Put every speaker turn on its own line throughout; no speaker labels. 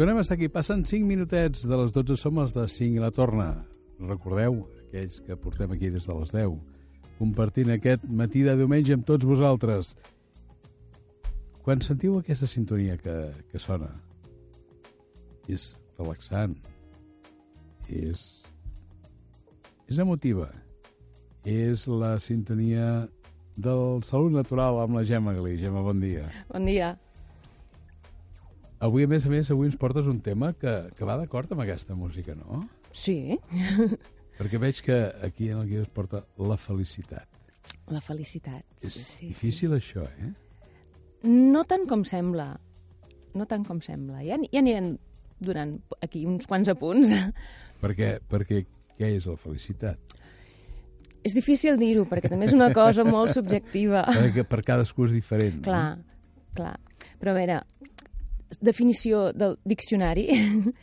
Tornem a estar aquí. Passen 5 minutets de les 12, som els de 5 i la torna. Recordeu, aquells que portem aquí des de les 10, compartint aquest matí de diumenge amb tots vosaltres. Quan sentiu aquesta sintonia que, que sona, és relaxant, és, és emotiva, és la sintonia del Salut Natural amb la Gemma Galí. Gemma, bon dia.
Bon dia.
Avui, a més a més, avui ens portes un tema que, que va d'acord amb aquesta música, no?
Sí,
Perquè veig que aquí en el guió es porta la felicitat.
la felicitat.
És
sí, sí,
difícil això, eh?
Sí. No tant com sembla. No tant com sembla. Ja, ja anirem donant aquí uns quants apunts.
Perquè, perquè què és la felicitat?
és difícil dir-ho, perquè també és una cosa molt subjectiva.
Perquè per cadascú és diferent.
clar, clar. Però a veure, definició del diccionari,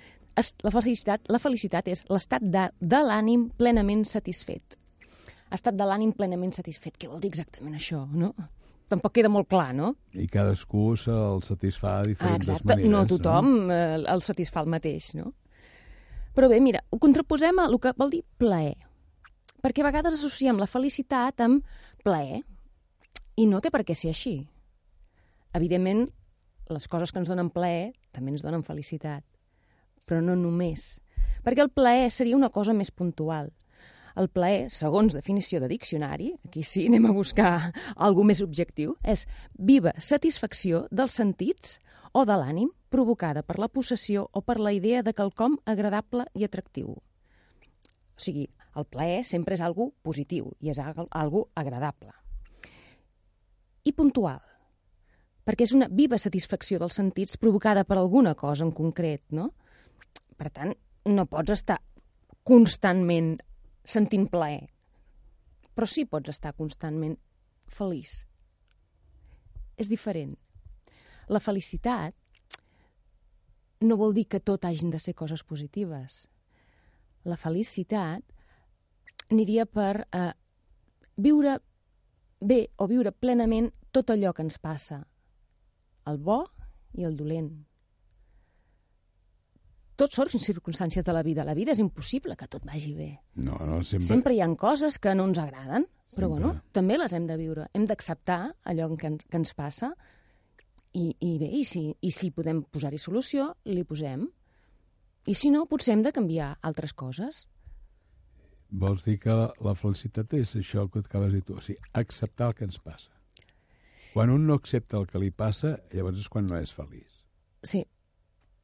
la felicitat, la felicitat és l'estat de, de l'ànim plenament satisfet. Estat de l'ànim plenament satisfet. Què vol dir exactament això, no? Tampoc queda molt clar, no?
No? I cadascú se'l satisfà de
Ah,
diferents
exacte,
maneres.
no tothom eh, el satisfà el mateix, no? Però bé, mira, ho contraposem a el que vol dir plaer. Perquè a vegades associem la felicitat amb plaer. I no té per què ser així. Evidentment, les coses que ens donen plaer també ens donen felicitat. Però no només. Perquè el plaer seria una cosa més puntual. El plaer, segons definició de diccionari, aquí sí anem a buscar algú més objectiu, és viva satisfacció dels sentits o de l'ànim provocada per la possessió o per la idea de quelcom agradable i atractiu. O sigui, el plaer sempre és algo positiu i és al- algo agradable. I puntual, perquè és una viva satisfacció dels sentits provocada per alguna cosa en concret, no? Per tant, no pots estar constantment sentint plaer, però sí pots estar constantment feliç. És diferent. La felicitat no vol dir que tot hagin de ser coses positives. La felicitat aniria per eh, viure bé o viure plenament tot allò que ens passa, el bo i el dolent. Tot són circumstàncies de la vida. La vida és impossible que tot vagi bé.
No, no, sempre...
Sempre hi ha coses que no ens agraden, però
Sempre.
bueno, també les hem de viure. Hem d'acceptar allò que ens, que ens passa i, i bé, i si, i si podem posar-hi solució, li posem. I si no, potser hem de canviar altres coses.
Vols dir que la, la felicitat és això que acabes de dir tu, o sigui, acceptar el que ens passa. Quan un no accepta el que li passa, llavors és quan no és feliç.
Sí,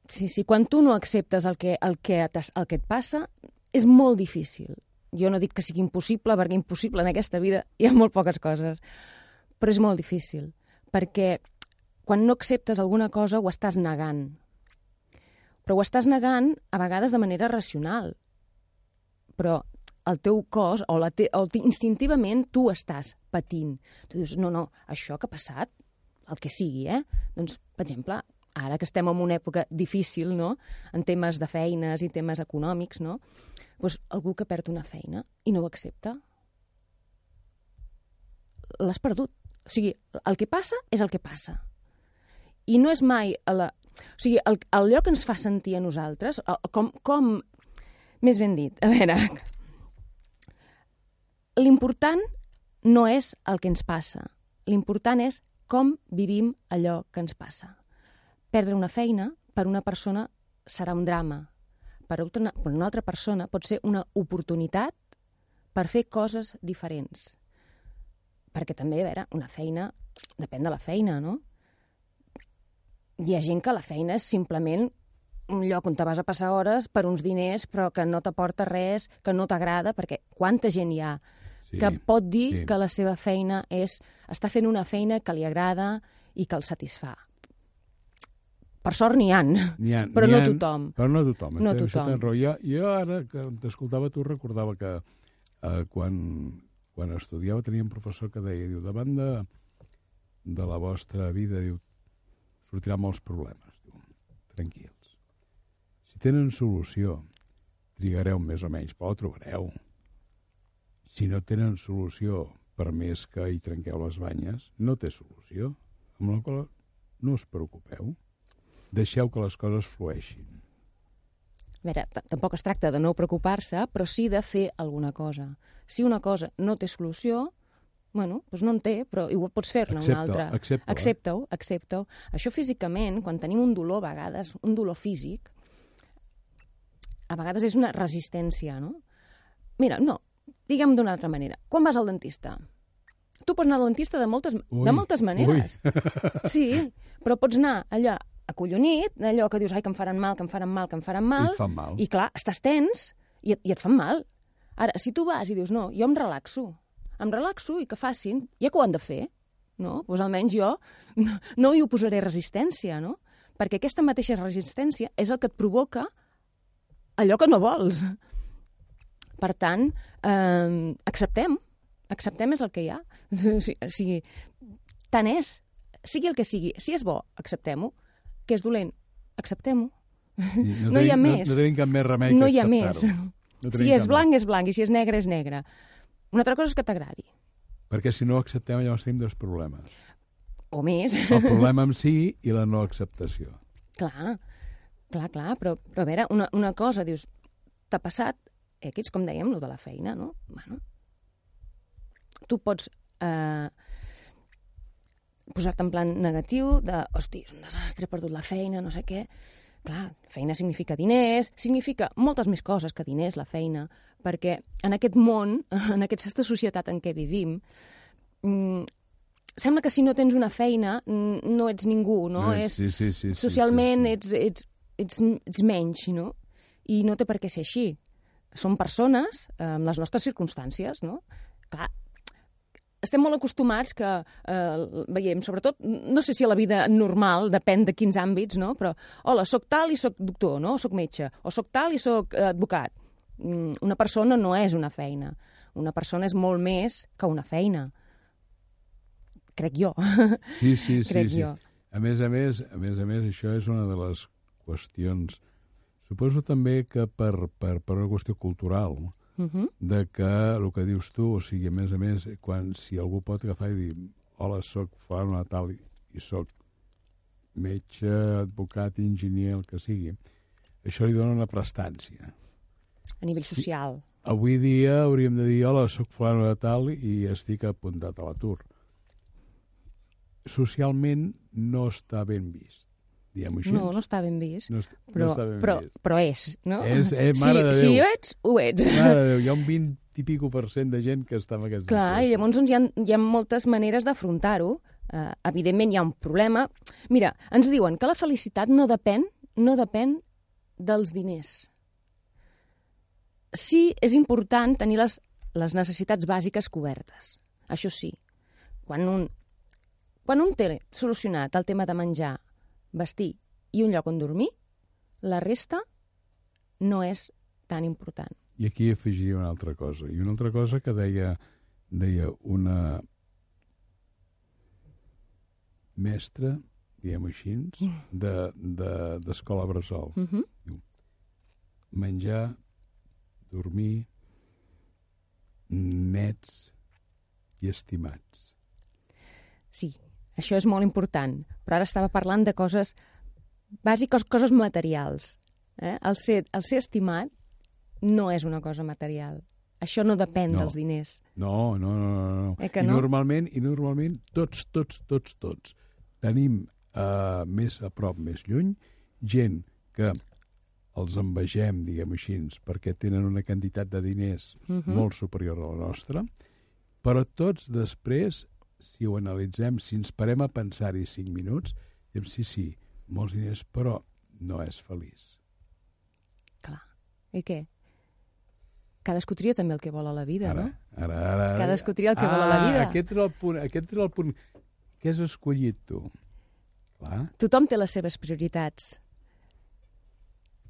sí, sí. Quan tu no acceptes el que, el que, el que et passa, és molt difícil. Jo no dic que sigui impossible, perquè impossible en aquesta vida hi ha molt poques coses, però és molt difícil, perquè quan no acceptes alguna cosa ho estàs negant. Però ho estàs negant a vegades de manera racional. Però el teu cos, o, la te, o ti- instintivament, tu estàs patint. Tu dius, no, no, això que ha passat, el que sigui, eh? Doncs, per exemple, ara que estem en una època difícil, no?, en temes de feines i temes econòmics, no?, doncs algú que perd una feina i no ho accepta, l'has perdut. O sigui, el que passa és el que passa. I no és mai... A la... O sigui, el, allò que ens fa sentir a nosaltres, com, com... Més ben dit, a veure... L'important no és el que ens passa. L'important és com vivim allò que ens passa. Perdre una feina per una persona serà un drama. Per una, per una altra persona pot ser una oportunitat per fer coses diferents. Perquè també, a veure, una feina, depèn de la feina, no? Hi ha gent que la feina és simplement un lloc on te vas a passar hores per uns diners però que no t'aporta res, que no t'agrada, perquè quanta gent hi ha
Sí,
que pot dir
sí.
que la seva feina és... està fent una feina que li agrada i que el satisfà. Per sort n'hi han,
ha,
però no
ha-
tothom.
Però no tothom.
No
això
tothom.
Jo, jo ara que t'escoltava tu recordava que eh, quan, quan estudiava tenia un professor que deia, diu, davant de, de la vostra vida, diu, sortiran molts problemes. Diu, tranquils. Si tenen solució, trigareu més o menys, però la trobareu. Si no tenen solució, per més que hi trenqueu les banyes, no té solució. Amb la qual no us preocupeu. Deixeu que les coses flueixin.
A veure, tampoc es tracta de no preocupar-se, però sí de fer alguna cosa. Si una cosa no té solució, bueno, doncs no en té, però igual pots fer-ne una altra. Accepta-ho, accepta-ho. Això físicament, quan tenim un dolor a vegades, un dolor físic, a vegades és una resistència, no? Mira, no, diguem d'una altra manera. Quan vas al dentista? Tu pots anar al dentista de moltes,
Ui,
de moltes maneres. Sí, però pots anar allà acollonit, allò que dius, ai, que em faran mal, que em faran mal, que em faran mal,
I fan mal.
i clar, estàs tens i, i et fan mal. Ara, si tu vas i dius, no, jo em relaxo, em relaxo i que facin, ja que ho han de fer, no? Doncs almenys jo no, no hi oposaré resistència, no? Perquè aquesta mateixa resistència és el que et provoca allò que no vols. Per tant, eh, acceptem. Acceptem és el que hi ha. Si, si, tant és, sigui el que sigui. Si és bo, acceptem-ho. Que és dolent, acceptem-ho.
I
no hi ha més.
No, no tenim cap més remei
No
que
hi ha més.
No
si és blanc, és blanc, i si és negre, és negre. Una altra cosa és que t'agradi.
Perquè si no acceptem, llavors tenim dos problemes.
O més.
El problema en si i la no acceptació.
clar, clar, clar. Però, però a veure, una, una cosa, dius, t'ha passat X, com dèiem, lo de la feina, no? Bueno, tu pots eh, posar-te en plan negatiu de, hosti, és un desastre, he perdut la feina, no sé què. Clar, feina significa diners, significa moltes més coses que diners, la feina, perquè en aquest món, en aquesta societat en què vivim, mm, sembla que si no tens una feina no ets ningú, no?
ets-
és,
sí, sí, sí, sí,
socialment
sí, sí.
Ets, ets, ets, ets menys, no? I no té per què ser així. Som persones eh, amb les nostres circumstàncies, no? Clar, estem molt acostumats que eh, veiem, sobretot, no sé si a la vida normal, depèn de quins àmbits, no? però, hola, sóc tal i sóc doctor, no? O sóc metge, o sóc tal i sóc eh, advocat. Mm, Una persona no és una feina. Una persona és molt més que una feina. Crec jo.
Sí, sí, sí.
Crec
sí.
jo.
A més a més, a més a més, això és una de les qüestions... Suposo també que per, per, per una qüestió cultural,
Uh -huh.
de que el que dius tu, o sigui, a més a més, quan si algú pot agafar i dir hola, sóc fulano de tal i, i sóc metge, advocat, enginyer, el que sigui, això li dona una prestància.
A nivell social.
Avui dia hauríem de dir hola, sóc fulano de tal i estic apuntat a l'atur. Socialment no està ben vist, diguem-ho així.
No, no està ben vist.
no,
però,
no està ben
però,
vist.
però és, no?
És- eh, mare
si,
de
si
Déu.
ho ets, ho ets.
Mare de Déu, hi ha un 20 i pico per cent de gent que està en aquesta
Clar, i
situació.
llavors doncs, hi, ha, hi ha moltes maneres d'afrontar-ho. Uh, evidentment hi ha un problema. Mira, ens diuen que la felicitat no depèn, no depèn dels diners. Sí, és important tenir les, les necessitats bàsiques cobertes. Això sí. Quan un, quan un té solucionat el tema de menjar, vestir i un lloc on dormir, la resta no és tan important.
I aquí afegiria una altra cosa. I una altra cosa que deia, deia una mestra, diguem-ho així, de- de- d'escola de, bressol.
Uh -huh.
Menjar, dormir, nets i estimats.
Sí, això és molt important. Però ara estava parlant de coses bàsiques, coses materials. Eh? El, ser, el ser estimat no és una cosa material. Això no depèn
No.
dels diners.
No, no, no, no. no.
Eh
I
no?
normalment, i normalment tots, tots, tots, tots tenim uh, més a prop, més lluny, gent que els envegem, diguem així, perquè tenen una quantitat de diners
Mhm.
molt superior a la nostra, però tots després, si ho analitzem, si ens parem a pensar-hi cinc minuts, diem sí, sí, molts diners, però no és feliç.
Clar. I què? Cadascú tria també el que vol a la vida,
Ara,
no?
ara, ara, ara.
Cadascú tria el que vol a la
Ah,
vida.
Aquest era el punt. Aquest era el punt. Què has escollit tu? Clar.
Tothom té les seves prioritats.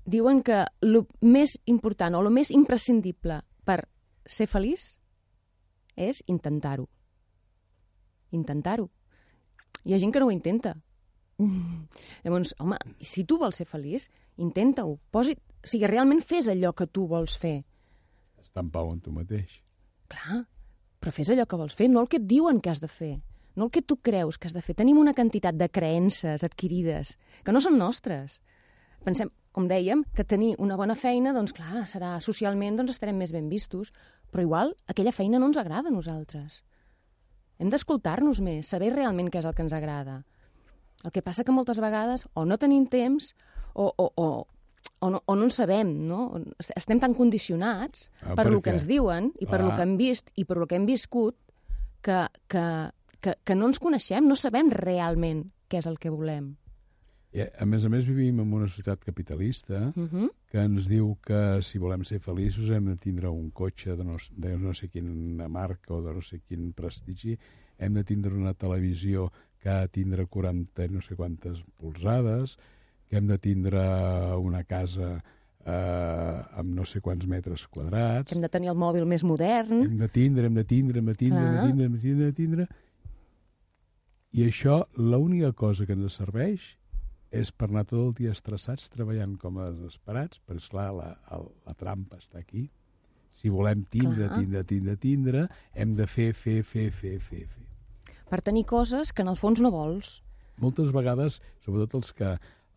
Diuen que el més important o el més imprescindible per ser feliç és intentar-ho. Intentar-ho. Hi ha gent que no ho intenta. Llavors, home, si tu vols ser feliç, intenta-ho. Posi... O sigui, realment fes allò que tu vols fer.
Està en pau amb tu mateix.
Clar, però fes allò que vols fer, no el que et diuen que has de fer, no el que tu creus que has de fer. Tenim una quantitat de creences adquirides que no són nostres. Pensem, com dèiem, que tenir una bona feina, doncs clar, serà socialment, doncs estarem més ben vistos, però igual aquella feina no ens agrada a nosaltres. Hem d'escoltar-nos més, saber realment què és el que ens agrada. El que passa que moltes vegades o no tenim temps o, o, o, o, no, o no en sabem, no? Estem tan condicionats
Ah,
per
per
lo que ens diuen i per lo
Ah.
que hem vist i per lo que hem viscut que, que, que, que no ens coneixem, no sabem realment què és el que volem.
I, a més a més, vivim en una societat capitalista
Uh -huh.
que ens diu que si volem ser feliços hem de tindre un cotxe de no, de no sé quina marca o de no sé quin prestigi, hem de tindre una televisió que ha de tindre 40 no sé quantes polzades, que hem de tindre una casa eh, amb no sé quants metres quadrats,
Que hem de tenir el mòbil més modern.
hem de tindre, hem de tindre, hem de tindre, hem de tindre, hem de tindre, hem de tindre. I això, l'única cosa que ens serveix és per anar tot el dia estressats, treballant com a desesperats, però esclar, la, el, la trampa està aquí. Si volem tindre,
Clar.
tindre, tindre, tindre, hem de fer, fer, fer, fer, fer, fer.
per tenir coses que en el fons no vols.
Moltes vegades, sobretot els que,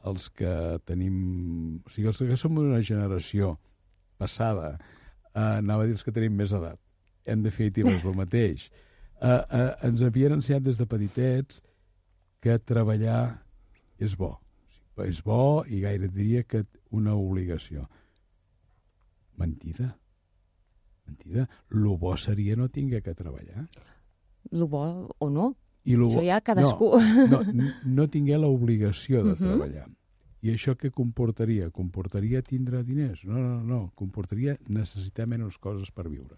els que tenim... O sigui, els que som d'una generació passada, eh, anava a dir els que tenim més edat, en definitiva és el mateix, eh, eh, ens havien ensenyat des de petitets que treballar és bo. És bo i gaire diria que una obligació. Mentida. Mentida. Lo bo seria no tinguer que treballar.
Lo bo o no.
I lo
Això
bo...
ja cadascú.
No, no, no tingué l'obligació de
Mhm.
treballar. I això què comportaria? Comportaria tindre diners? No, no, no. Comportaria necessitar menys coses per viure.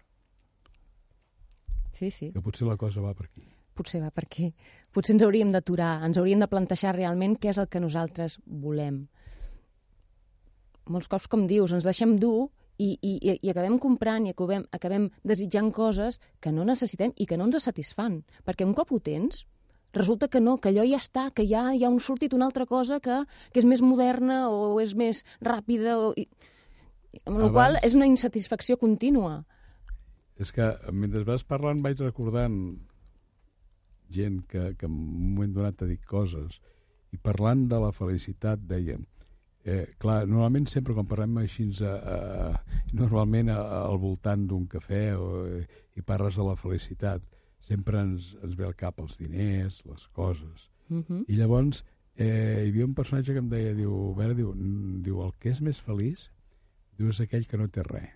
Sí, sí.
Que potser la cosa va per aquí.
Potser va per aquí. Potser ens hauríem d'aturar, ens hauríem de plantejar realment què és el que nosaltres volem. Molts cops, com dius, ens deixem dur i, i, i acabem comprant i acabem, acabem desitjant coses que no necessitem i que no ens satisfan. Perquè un cop ho tens, resulta que no, que allò ja està, que ja hi ha un sortit una altra cosa que, que és més moderna o és més ràpida. O, i, amb la qual és una insatisfacció contínua.
És que mentre vas parlant vaig recordant gent que, que en un moment donat t'ha dit coses i parlant de la felicitat dèiem eh, clar, normalment sempre quan parlem així a, a, normalment a, al voltant d'un cafè o, eh, i parles de la felicitat sempre ens, ens ve al cap els diners, les coses
Uh -huh.
i llavors eh, hi havia un personatge que em deia, diu, a veure, diu, diu, el que és més feliç, diu, és aquell que no té res.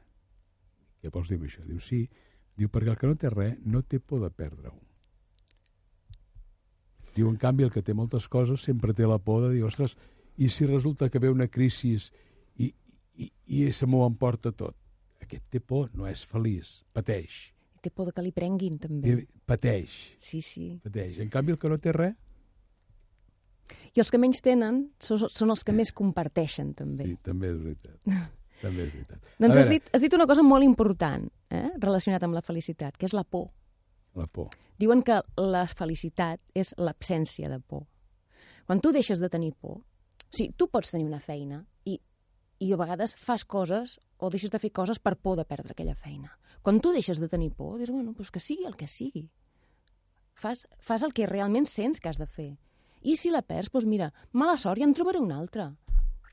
Què vols dir això? Diu, sí. Diu, perquè el que no té res no té por de perdre-ho. Diu, en canvi, el que té moltes coses sempre té la por de dir, ostres, i si resulta que ve una crisi i, i, i se m'ho emporta tot? Aquest té por, no és feliç, pateix.
Té por que li prenguin, també.
I, pateix,
Sí, sí.
pateix. En canvi, el que no té res,
I els que menys tenen són, són els que més comparteixen, també.
sí, també és veritat. també és veritat.
Doncs has dit, has dit una cosa molt important, eh? relacionat amb la felicitat, que és la por.
La por.
Diuen que la felicitat és l'absència de por. Quan tu deixes de tenir por, sigui, tu pots tenir una feina i, i a vegades fas coses o deixes de fer coses per por de perdre aquella feina. Quan tu deixes de tenir por, dius, bueno, doncs que sigui el que sigui. Fas, fas el que realment sents que has de fer. I si la perds, doncs mira, mala sort, ja en trobaré una altra.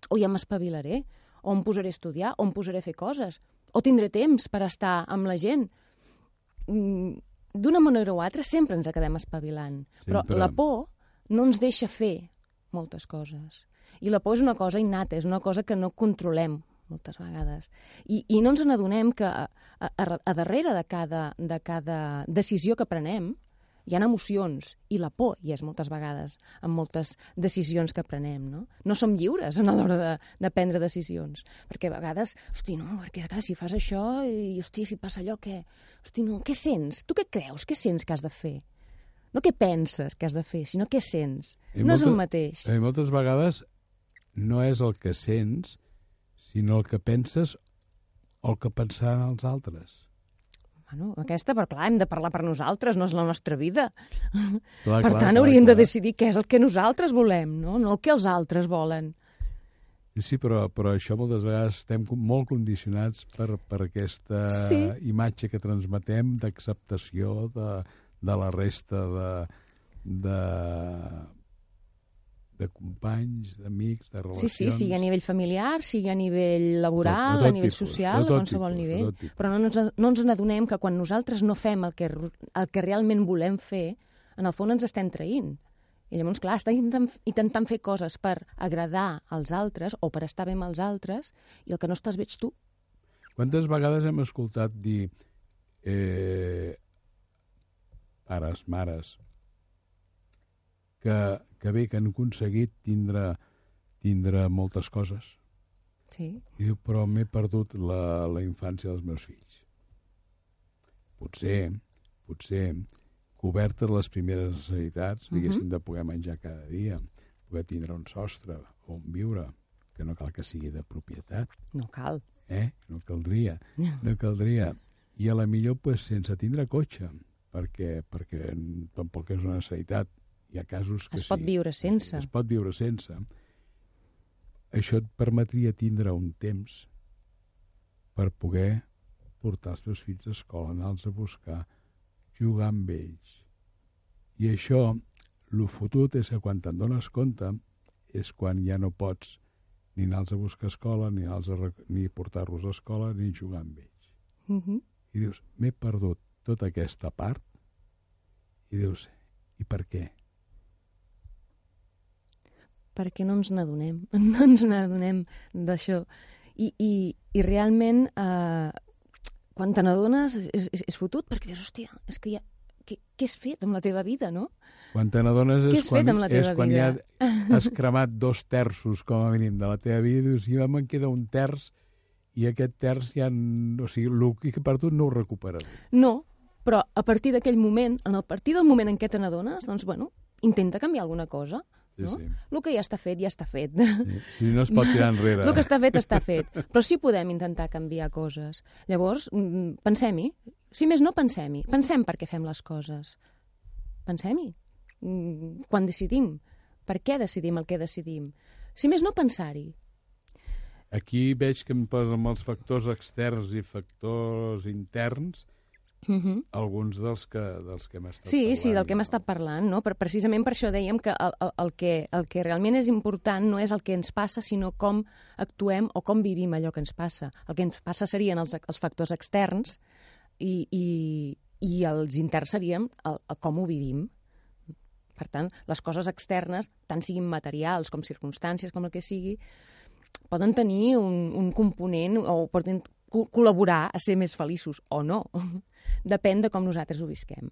O ja m'espavilaré, o em posaré a estudiar, o em posaré a fer coses, o tindré temps per estar amb la gent. Mm, D'una manera o altra sempre ens acabem espavilant. Però
Sempre.
la por no ens deixa fer moltes coses. I la por és una cosa innata, és una cosa que no controlem moltes vegades. I, i no ens n'adonem que a, a, a darrere de cada, de cada decisió que prenem hi ha emocions, i la por hi és moltes vegades en moltes decisions que prenem, no? No som lliures a l'hora de, de prendre decisions, perquè a vegades, hosti, no, perquè clar, si fas això i, hosti, si passa allò, què? Hosti, no, què sents? Tu què creus? Què sents que has de fer? No què penses que has de fer, sinó què sents.
I
no és el mateix.
I moltes vegades no és el que sents, sinó el que penses o el que pensaran els altres.
Bueno, aquesta, però clar, hem de parlar per nosaltres, no és la nostra vida.
Clar,
per
clar,
tant,
clar,
hauríem de
clar.
decidir què és el que nosaltres volem, no? no el que els altres volen.
Sí, però, però això moltes vegades estem molt condicionats per, per aquesta
Sí.
imatge que transmetem d'acceptació de, de la resta de, de, de companys, d'amics, de
Sí,
relacions.
sí, sigui a nivell familiar, sigui a nivell laboral,
tot
a nivell
tipus,
social, a qualsevol
tipus,
nivell. Però no ens, no ens n'adonem que quan nosaltres no fem el que, el que realment volem fer, en el fons ens estem traint. I llavors, clar, estàs intentant, intentant fer coses per agradar als altres o per estar bé amb els altres i el que no estàs bé ets tu.
Quantes vegades hem escoltat dir eh, pares, mares, que, que bé, que han aconseguit tindre, tindre moltes coses,
Sí.
i diu, però m'he perdut la, la infància dels meus fills. Potser, potser, cobertes les primeres necessitats, diguéssim, de poder menjar cada dia, poder tindre un sostre on viure, que no cal que sigui de propietat,
No cal.
eh? No caldria, no caldria. I a la millor, pues, sense tindre cotxe, perquè, perquè tampoc és una necessitat. Hi ha casos que
Es pot
sí.
viure sense.
Es pot viure sense. Això et permetria tindre un temps per poder portar els teus fills a escola, anar-los a buscar, jugar amb ells. I això, el fotut és que quan te'n dones compte és quan ja no pots ni anar-los a buscar a escola, ni, a ni portar-los a escola, ni jugar amb ells.
Uh -huh.
I dius, m'he perdut tota aquesta part? I dius, i per què?
Perquè no ens n'adonem, no ens n'adonem d'això. I, i, I realment, eh, quan te n'adones, és, és, és fotut, perquè dius, hòstia, és que ja... Què, què has fet amb la teva vida, no?
Quan te n'adones és, quan, és quan
vida?
ja has cremat dos terços, com a mínim, de la teva vida, i dius, ja me'n queda un terç, i aquest terç ja... O sigui, el que he perdut no ho recuperaré.
No, però a partir d'aquell moment, en el partir del moment en què te n'adones, doncs, bueno, intenta canviar alguna cosa, no?
sí.
El que ja està fet, ja està fet.
Sí, Si no es pot tirar enrere.
El que està fet, està fet. Però sí podem intentar canviar coses. Llavors, mm, pensem-hi. Si més no, pensem-hi. Pensem per què fem les coses. Pensem-hi. Mm, Quan decidim. Per què decidim el que decidim. Si més no, pensar-hi.
Aquí veig que em posen els factors externs i factors interns,
Uh -huh.
alguns dels que, dels que hem estat
Sí,
parlant.
sí, del que hem estat parlant, no? Per, precisament per això dèiem que el, el, el que el que realment és important no és el que ens passa, sinó com actuem o com vivim allò que ens passa. El que ens passa serien els, els factors externs i, i, i els interns serien el, el com ho vivim. Per tant, les coses externes, tant siguin materials com circumstàncies, com el que sigui, poden tenir un, un component o poden co- col·laborar a ser més feliços o no. Depèn de com nosaltres ho visquem.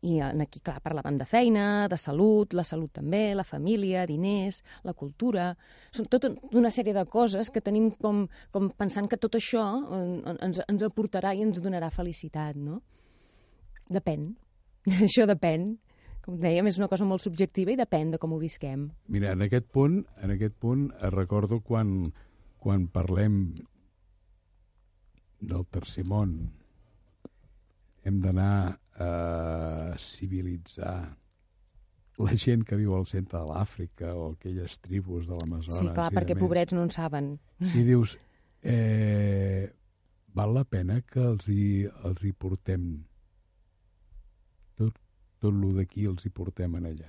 I en aquí, clar, parlàvem de feina, de salut, la salut també, la família, diners, la cultura... Són tota una sèrie de coses que tenim com, com pensant que tot això eh, ens, ens aportarà i ens donarà felicitat, no? Depèn. això depèn. Com dèiem, és una cosa molt subjectiva i depèn de com ho visquem.
Mira, en aquest punt, en aquest punt eh, recordo quan, quan parlem del tercer món, hem d'anar a civilitzar la gent que viu al centre de l'Àfrica o aquelles tribus de l'Amazones.
Sí, clar, perquè pobrets no en saben.
I dius, eh, val la pena que els hi, els hi portem tot, tot lo d'aquí els hi portem en allà.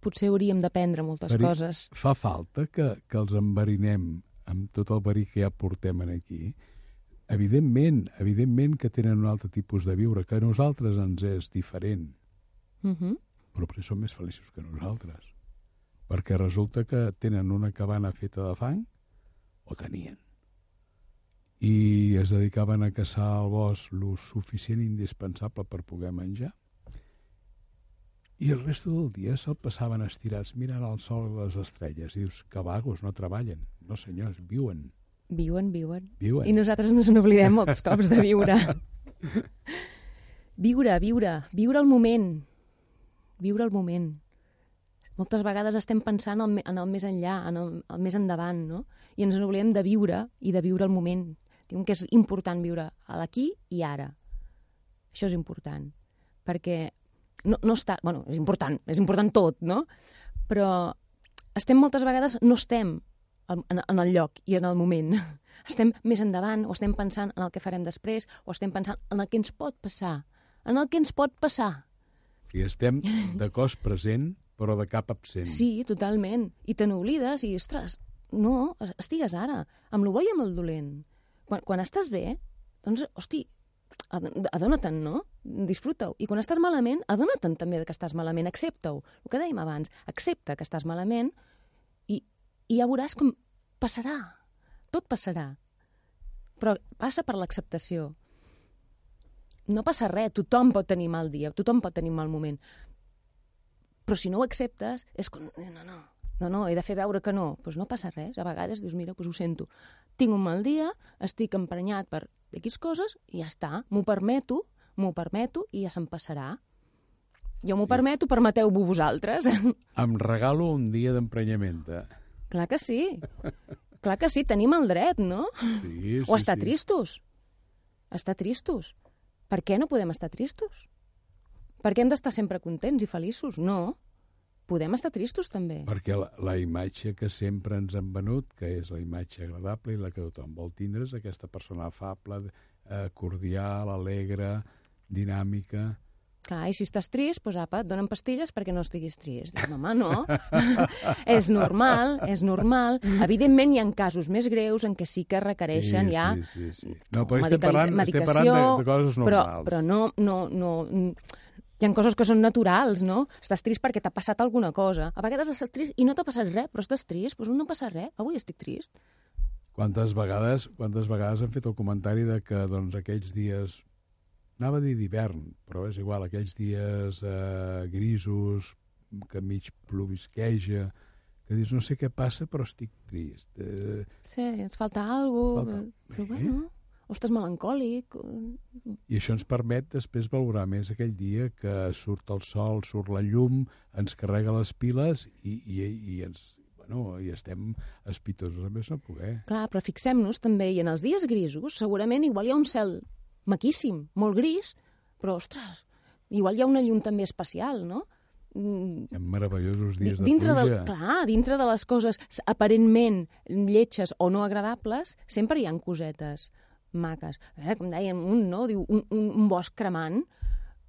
Potser hauríem d'aprendre moltes
Veri-
coses.
Fa falta que, que els enverinem amb tot el verí que ja portem en aquí? Evidentment, evidentment que tenen un altre tipus de viure, que a nosaltres ens és diferent,
Uh -huh.
però perquè són més feliços que nosaltres. perquè resulta que tenen una cabana feta de fang, o tenien, i es dedicaven a caçar al bosc lo suficient indispensable per poder menjar, i el resto del dia se'l passaven estirats mirant el sol i les estrelles. I dius, que vagos, no treballen. No, senyors, viuen.
Viuen, viuen.
Viuen.
I nosaltres ens n'oblidem molts cops de viure. viure, viure, viure el moment. Viure el moment. Moltes vegades estem pensant en el, en el més enllà, en el, el més endavant, no? I ens n'oblidem de viure i de viure el moment. Diuen que és important viure a l'aquí i ara. Això és important. Perquè no, no està... bueno, és important, és important tot, no? Però estem moltes vegades, no estem en, en el lloc i en el moment. Estem més endavant, o estem pensant en el que farem després, o estem pensant en el que ens pot passar. En el que ens pot passar.
I estem de cos present, però de cap absent.
Sí, totalment. I te n'oblides i, ostres, no, estigues ara, amb el bo i amb el dolent. Quan, quan estàs bé, doncs, hosti, ad- adona-te'n, no? Disfruta-ho. I quan estàs malament, adona-te'n també que estàs malament, accepta-ho. El que dèiem abans, accepta que estàs malament i, ja veuràs com passarà. Tot passarà. Però passa per l'acceptació. No passa res, tothom pot tenir mal dia, tothom pot tenir mal moment. Però si no ho acceptes, és com, "Eh, no, no, no, no, he de fer veure que no. Doncs pues no passa res. A vegades dius, mira, doncs ho sento. Tinc un mal dia, estic emprenyat per X coses i ja està. M'ho permeto, m'ho permeto i ja se'm passarà. Jo m'ho permeto, permeteu-vos vosaltres.
Em regalo un dia d'emprenyament.
Clar que sí. Clar que sí, tenim el dret, no?
Sí, sí,
o estar
sí.
tristos. Estar tristos. Per què no podem estar tristos? Per què hem d'estar sempre contents i feliços? No. Podem estar tristos, també.
Perquè la, la imatge que sempre ens han venut, que és la imatge agradable i la que tothom vol tindre, és aquesta persona afable, eh, cordial, alegre, dinàmica...
Clar, i si estàs trist, doncs apa, et donen pastilles perquè no estiguis trist. Dius, home, no. és normal, és normal. Evidentment, hi ha casos més greus en què sí que requereixen
sí,
ja
Sí, sí, sí. No, però estem parlant, estem
medicació,
parlant de, de coses
però,
normals.
però no, no, no, hi ha coses que són naturals, no? Estàs trist perquè t'ha passat alguna cosa. A vegades estàs trist i no t'ha passat res, però estàs trist, doncs no passa res. Avui estic trist.
Quantes vegades, quantes vegades han fet el comentari de que doncs, aquells dies, anava a dir d'hivern, però és igual, aquells dies eh, grisos, que mig plovisqueja, que dius, no sé què passa, però estic trist. Eh,
Sí, ens falta alguna cosa,
Falta-
però
Bé.
bueno, o estàs melancòlic. o-
I això ens permet després valorar més aquell dia que surt el sol, surt la llum, ens carrega les piles i, i, i ens bueno, i estem espitosos a més no poder.
Clar, però fixem-nos també, i en els dies grisos, segurament igual hi ha un cel maquíssim, molt gris, però, ostres, igual hi ha una llum també especial, no? Mm,
Hi ha meravellosos dies de
dintre
pluja.
del, clar, dintre de les coses aparentment lletges o no agradables, sempre hi han cosetes maques. A veure, com dèiem, un, no? Diu, un, un, un bosc cremant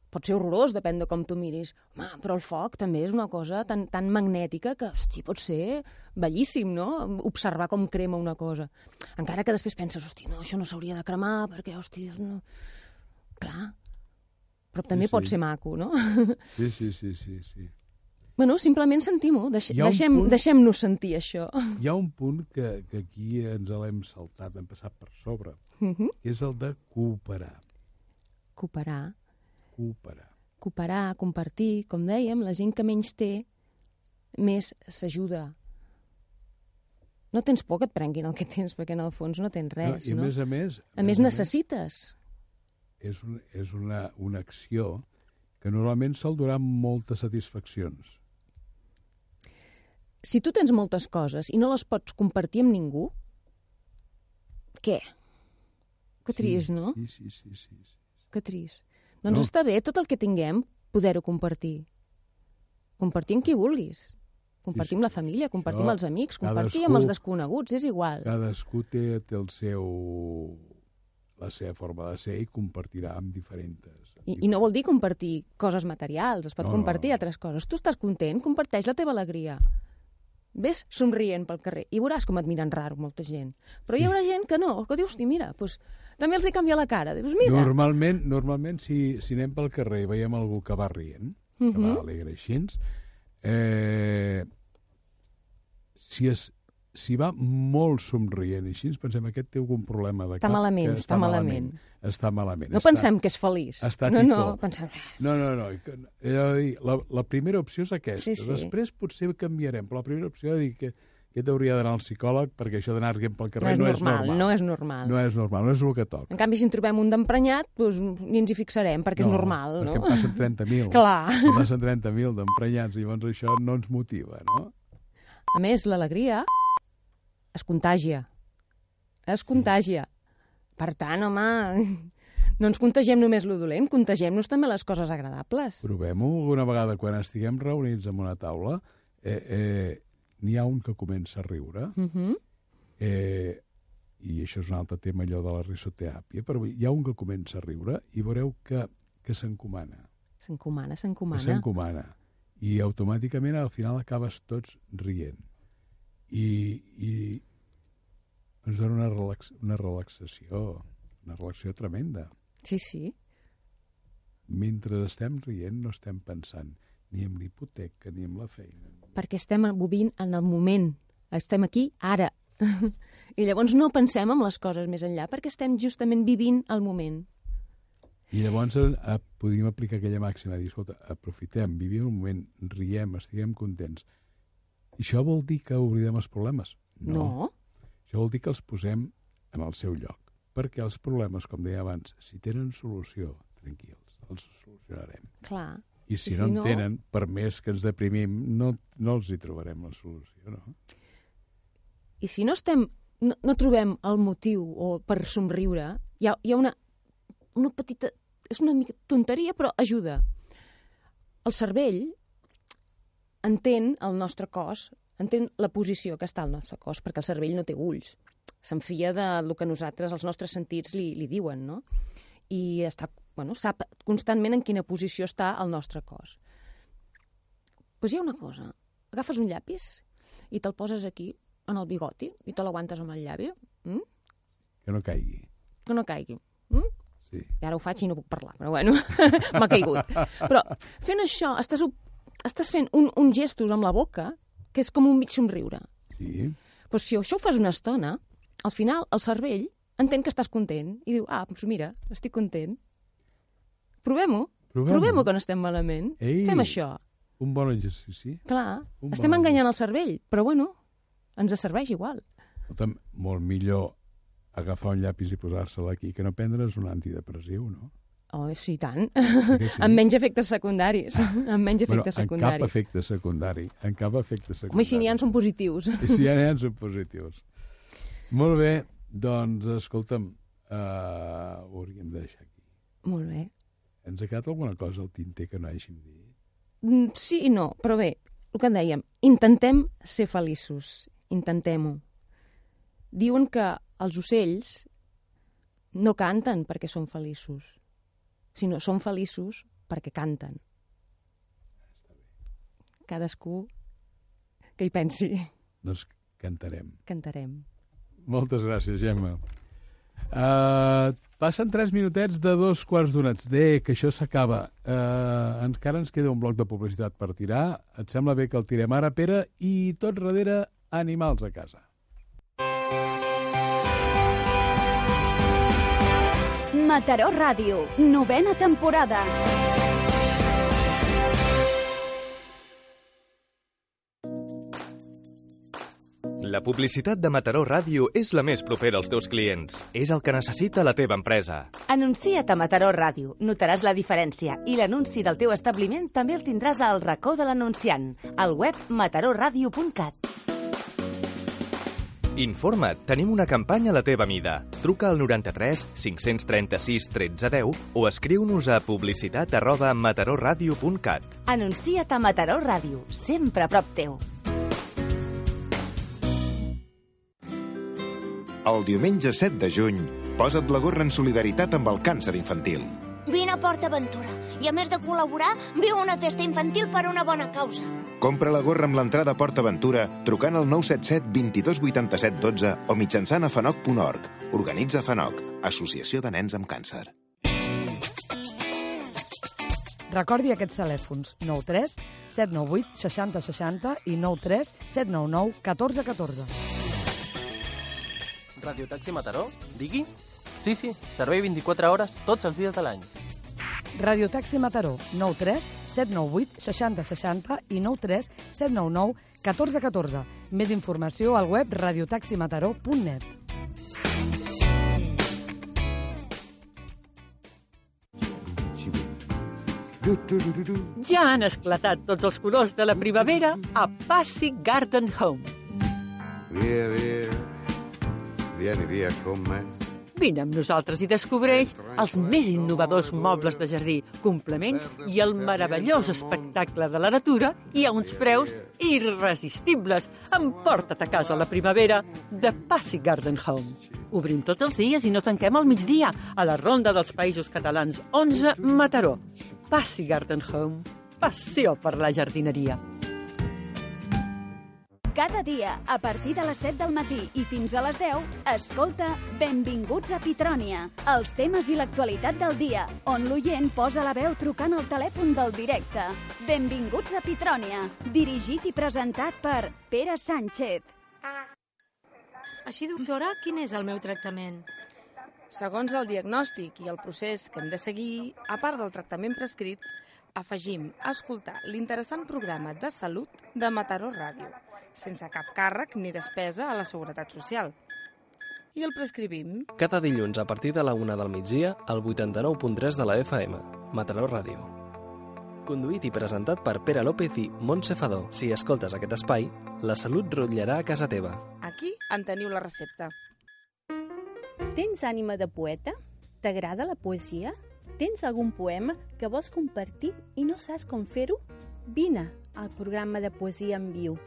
pot ser horrorós, depèn de com tu miris. Home, però el foc també és una cosa tan, tan magnètica que, hosti, pot ser bellíssim, no? Observar com crema una cosa. Encara que després penses, hosti, no, això no s'hauria de cremar, perquè, hosti, no... Clar, però també
Sí,
pot
sí.
ser maco, no?
Sí, sí, sí, sí, sí.
Bueno, simplement sentim-ho, deix
Hi ha un
deixem, deixem-nos sentir això.
Hi ha un punt que, que aquí ens l'hem saltat, hem passat per sobre,
Mhm.
que és el de cooperar.
Cooperar,
Cooperar.
cooperar, compartir, com dèiem, la gent que menys té, més s'ajuda. No tens por que et prenguin el que tens, perquè en el fons no tens res,
I a
no?
més a més...
A més, necessites.
és, un, és una, una acció que normalment sol durar moltes satisfaccions.
Si tu tens moltes coses i no les pots compartir amb ningú, què? Que trist,
sí,
no?
Sí, sí, sí, sí. sí.
Que trist. Doncs
No.
està bé tot el que tinguem poder-ho compartir. Compartir amb qui vulguis. Compartir amb la família, compartir amb els amics, compartir amb els
cadascú-
desconeguts, és igual.
Cadascú té, té el seu la seva forma de ser i compartirà amb diferents.
I, I no vol dir compartir coses materials, es pot
No, no,
compartir
no.
altres coses. Tu estàs content, comparteix la teva alegria. Ves somrient pel carrer i veuràs com et miren raro molta gent. Però hi
Sí.
haurà gent que no, que dius, "Hosti, mira, doncs, també els hi canvia la cara. Dius, mira,
Normalment, normalment si, si anem pel carrer i veiem algú que va rient, que
Mhm.
va alegre així, eh, si es si va molt somrient i així ens pensem aquest té algun problema de
Està
cap,
malament,
que
està malament.
Està malament.
No
està,
pensem que és feliç.
està
no, no, pensem...
No, no, no. la, la primera opció és aquesta.
Sí, sí.
Després potser canviarem, però la primera opció és dir que aquest hauria d'anar al psicòleg perquè això d'anar rient pel
No
carrer
és,
no,
normal, no és normal.
No és normal, no és el que toca.
En canvi, si en trobem un d'emprenyat, doncs, ni ens hi fixarem, perquè és normal, no?
Perquè en passen 30.000.
Clar.
En passen 30.000 d'emprenyats, i llavors això no ens motiva, no?
A més, l'alegria es contagia. Es contagia. Per tant, home, no ens contagiem només lo dolent, contagiem-nos també les coses agradables.
Provem-ho alguna vegada quan estiguem reunits en una taula. Eh, eh, N'hi ha un que comença a riure,
Uh -huh.
eh, i això és un altre tema, allò de la risoteràpia, però hi ha un que comença a riure i veureu que, que s'encomana.
S'encomana, s'encomana.
s'encomana. I automàticament al final acabes tots rient. I, una, relax, una relaxació, una relaxació tremenda.
Sí, sí.
Mentre estem rient no estem pensant ni en l'hipoteca ni en la feina.
Perquè estem vivint en el moment. Estem aquí, ara. I llavors no pensem en les coses més enllà, perquè estem justament vivint el moment.
I llavors eh, podríem aplicar aquella màxima de dir, escolta, aprofitem, vivim el moment, riem, estiguem contents. I això vol dir que oblidem els problemes?
No.
Això vol dir que els posem en el seu lloc. Perquè els problemes, com deia abans, si tenen solució, tranquils, els solucionarem.
Clar.
I si,
I
no
si
en
no-
tenen, per més que ens deprimim, no, no els hi trobarem la solució, no?
I si no estem, no, no trobem el motiu o per somriure, hi ha, hi ha una, una petita... És una mica tonteria, però ajuda. El cervell entén el nostre cos, entén la posició que està al nostre cos, perquè el cervell no té ulls. S'enfia del que nosaltres, els nostres sentits, li, li diuen, no? I està, bueno, sap constantment en quina posició està el nostre cos. Doncs pues hi ha una cosa. Agafes un llapis i te'l poses aquí, en el bigoti, i te l'aguantes amb el llavi, mm?
Que no caigui.
que no caigui. Mm?
Sí.
I ara ho faig i no puc parlar, però bueno, m'ha caigut. Però fent això, estàs, estàs fent un, un gestos amb la boca que és com un mig somriure.
Sí.
Però si això ho fas una estona, al final el cervell entén que estàs content i diu, ah, doncs mira, estic content. Provem-ho.
Provem-ho.
Provem-ho que no estem malament.
Ei.
Fem això.
Un bon exercici.
Clar,
Un
estem
bon
enganyant el cervell, però bueno, ens serveix igual.
Escolta'm, molt millor agafar un llapis i posar-se'l aquí que no prendre's un antidepressiu, no?
Oh, sí, tant.
sí?
amb menys efectes secundaris. amb menys
Bueno,
efectes
en cap
secundaris.
efecte secundari. En cap efecte secundari.
Home, i si n'hi ha són positius.
I si n'hi ha són positius. Molt bé, doncs, escolta'm, uh, ho hauríem de deixar aquí.
Molt bé.
Ens ha quedat alguna cosa al tinter que no hàgim dit?
Mm, Sí i no, però bé, el que dèiem, intentem ser feliços, intentem-ho. Diuen que els ocells no canten perquè són feliços, sinó són feliços perquè canten. Cadascú que hi pensi,
Doncs cantarem.
cantarem.
Moltes gràcies, Gemma. Uh, passen tres minutets de dos quarts donats. Bé, que això s'acaba. Uh, encara ens queda un bloc de publicitat per tirar. Et sembla bé que el tirem ara, Pere? I tot darrere, animals a casa.
Mataró Ràdio, novena temporada.
La publicitat de Mataró Ràdio és la més propera als teus clients. És el que necessita la teva empresa.
Anuncia't a Mataró Ràdio. Notaràs la diferència i l'anunci del teu establiment també el tindràs al racó de l'anunciant, al web mataroradio.cat.
Informa't, tenim una campanya a la teva mida. Truca al 93 536 1310 o escriu-nos a publicitat arroba mataroradio.cat.
Anuncia't a Mataró Ràdio, sempre a prop teu.
El diumenge 7 de juny, posa't la gorra en solidaritat amb el càncer infantil.
Vine a PortAventura i, a més de col·laborar, viu una festa infantil per una bona causa.
Compra la gorra amb l'entrada a PortAventura trucant al 977 22 87 12 o mitjançant a fanoc.org. Organitza Fanoc, Associació de Nens amb Càncer.
Recordi aquests telèfons 93 798 60 60 i 93 799 14 14.
Radiotaxi Mataró? Digui? Sí, sí, servei 24 hores tots els dies de l'any.
Radiotaxi Mataró 93 798 60 60 i 93 799 14 14. Més informació al web radiotaximataró.net.
Ja han esclatat tots els colors de la primavera a Passy Garden Home.
Via, via, vieni via con me.
Vine amb nosaltres i descobreix els més innovadors mobles de jardí, complements i el meravellós espectacle de la natura i a uns preus irresistibles. Emporta't a casa la primavera de Passy Garden Home. Obrim tots els dies i no tanquem al migdia a la Ronda dels Països Catalans 11 Mataró. Passy Garden Home. Passió per la jardineria.
Cada dia, a partir de les 7 del matí i fins a les 10, escolta Benvinguts a Pitrònia, els temes i l'actualitat del dia, on l'oient posa la veu trucant al telèfon del directe. Benvinguts a Pitrònia, dirigit i presentat per Pere Sánchez.
Així, doctora, quin és el meu tractament?
Segons el diagnòstic i el procés que hem de seguir, a part del tractament prescrit, afegim a escoltar l'interessant programa de salut de Mataró Ràdio, sense cap càrrec ni despesa a la Seguretat Social. I el prescrivim
Cada dilluns a partir de la una del migdia al 89.3 de la FM, Mataró Ràdio. Conduït i presentat per Pere López i Montse Fadó. Si escoltes aquest espai, la salut rotllarà a casa teva.
Aquí en teniu la recepta.
Tens ànima de poeta? T'agrada la poesia? Tens algun poema que vols compartir i no saps com fer-ho? Vine al programa de Poesia en Viu,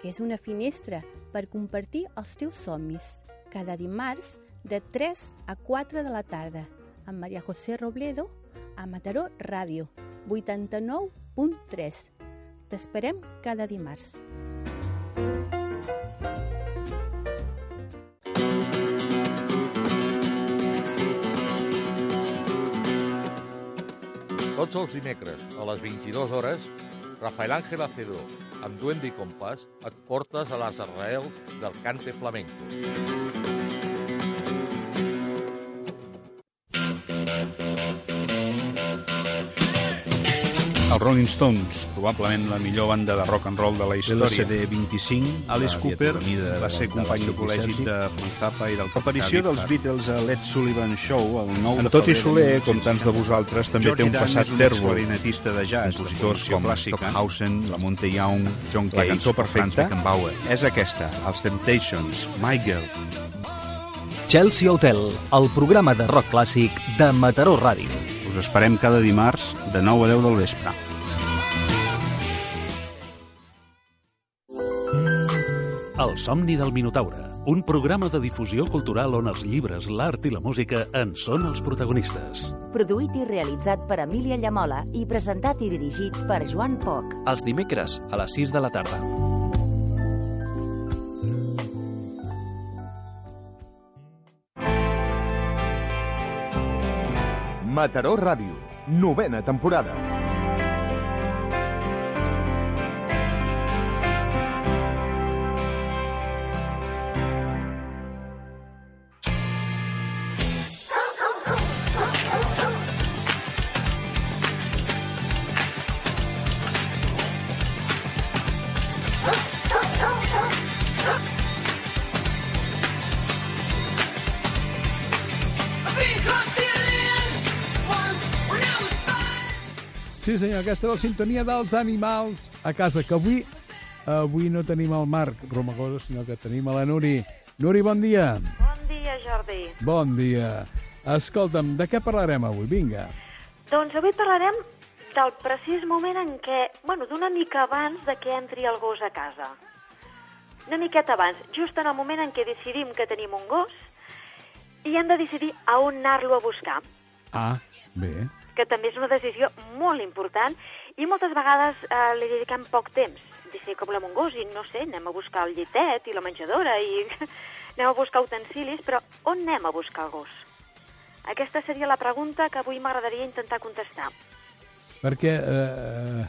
que és una finestra per compartir els teus somnis. Cada dimarts, de 3 a 4 de la tarda, amb Maria José Robledo, a Mataró Ràdio, 89.3. T'esperem cada dimarts.
Tots els dimecres, a les 22 hores, Rafael Ángel Acedo, amb Duende i Compàs, et portes a les arrels del cante flamenco.
Els Rolling Stones, probablement la millor banda de rock and roll de la història.
LCD 25,
Alice
la
Cooper va ser
de
company de col·legi de Frank Zappa i del
Aparició dels Beatles a Led Sullivan Show el 9
En
de
tot i Soler,
de
com tants de vosaltres, també
George
té un
Dan
passat
exclarinetista de jazz,
Compositors com
clàssica.
Stockhausen, Lamonte Young, John
La
Cage,
cançó
o Franz
perfecta
Beckenbauer.
és aquesta, els Temptations, My Girl.
Chelsea Hotel, el programa de rock clàssic de Mataró Ràdio.
Us esperem cada dimarts de 9 a 10 del vespre.
El somni del Minotaure, un programa de difusió cultural on els llibres, l'art i la música en són els protagonistes.
Produït i realitzat per Emília Llamola i presentat i dirigit per Joan Poc.
Els dimecres, a les 6 de la tarda.
Mataró Ràdio, novena temporada.
Senyor, aquesta és la sintonia dels animals a casa, que avui avui no tenim el Marc Romagosa, sinó que tenim a la Nuri. Nuri, bon dia.
Bon dia, Jordi.
Bon dia. Escolta'm, de què parlarem avui? Vinga.
Doncs avui parlarem del precís moment en què, bueno, d'una mica abans de que entri el gos a casa. Una miqueta abans, just en el moment en què decidim que tenim un gos i hem de decidir a on anar-lo a buscar,
Ah, bé.
Que també és una decisió molt important i moltes vegades eh, li dediquem poc temps. Volem un gos i, no sé, anem a buscar el llitet i la menjadora i anem a buscar utensilis, però on anem a buscar el gos? Aquesta seria la pregunta que avui m'agradaria intentar contestar.
Perquè, eh,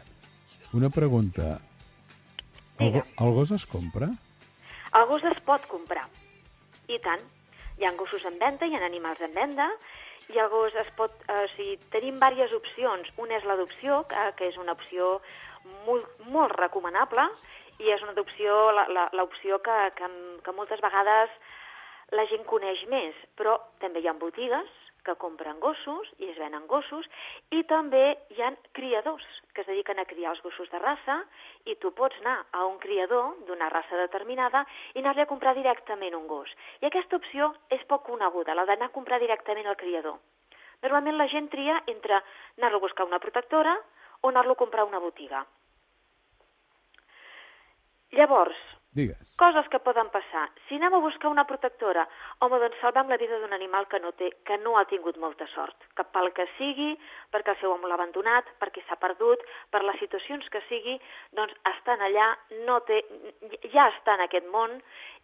una pregunta. El, go- el gos es compra?
El gos es pot comprar. I tant. Hi ha gossos en venda, hi ha animals en venda, i gos es pot... Eh, o sigui, tenim diverses opcions. Una és l'adopció, que, que és una opció molt, molt recomanable, i és una adopció, l'opció que, que, que moltes vegades la gent coneix més, però també hi ha botigues que compren gossos i es venen gossos, i també hi ha criadors que es dediquen a criar els gossos de raça, i tu pots anar a un criador d'una raça determinada i anar-li a comprar directament un gos. I aquesta opció és poc coneguda, la d'anar a comprar directament al criador. Normalment la gent tria entre anar-lo a buscar una protectora o anar-lo a comprar a una botiga. Llavors,
Digues.
Coses que poden passar. Si anem a buscar una protectora, home, doncs salvem la vida d'un animal que no, té, que no ha tingut molta sort. Que pel que sigui, perquè el seu amo l'ha abandonat, perquè s'ha perdut, per les situacions que sigui, doncs estan allà, no té, ja està en aquest món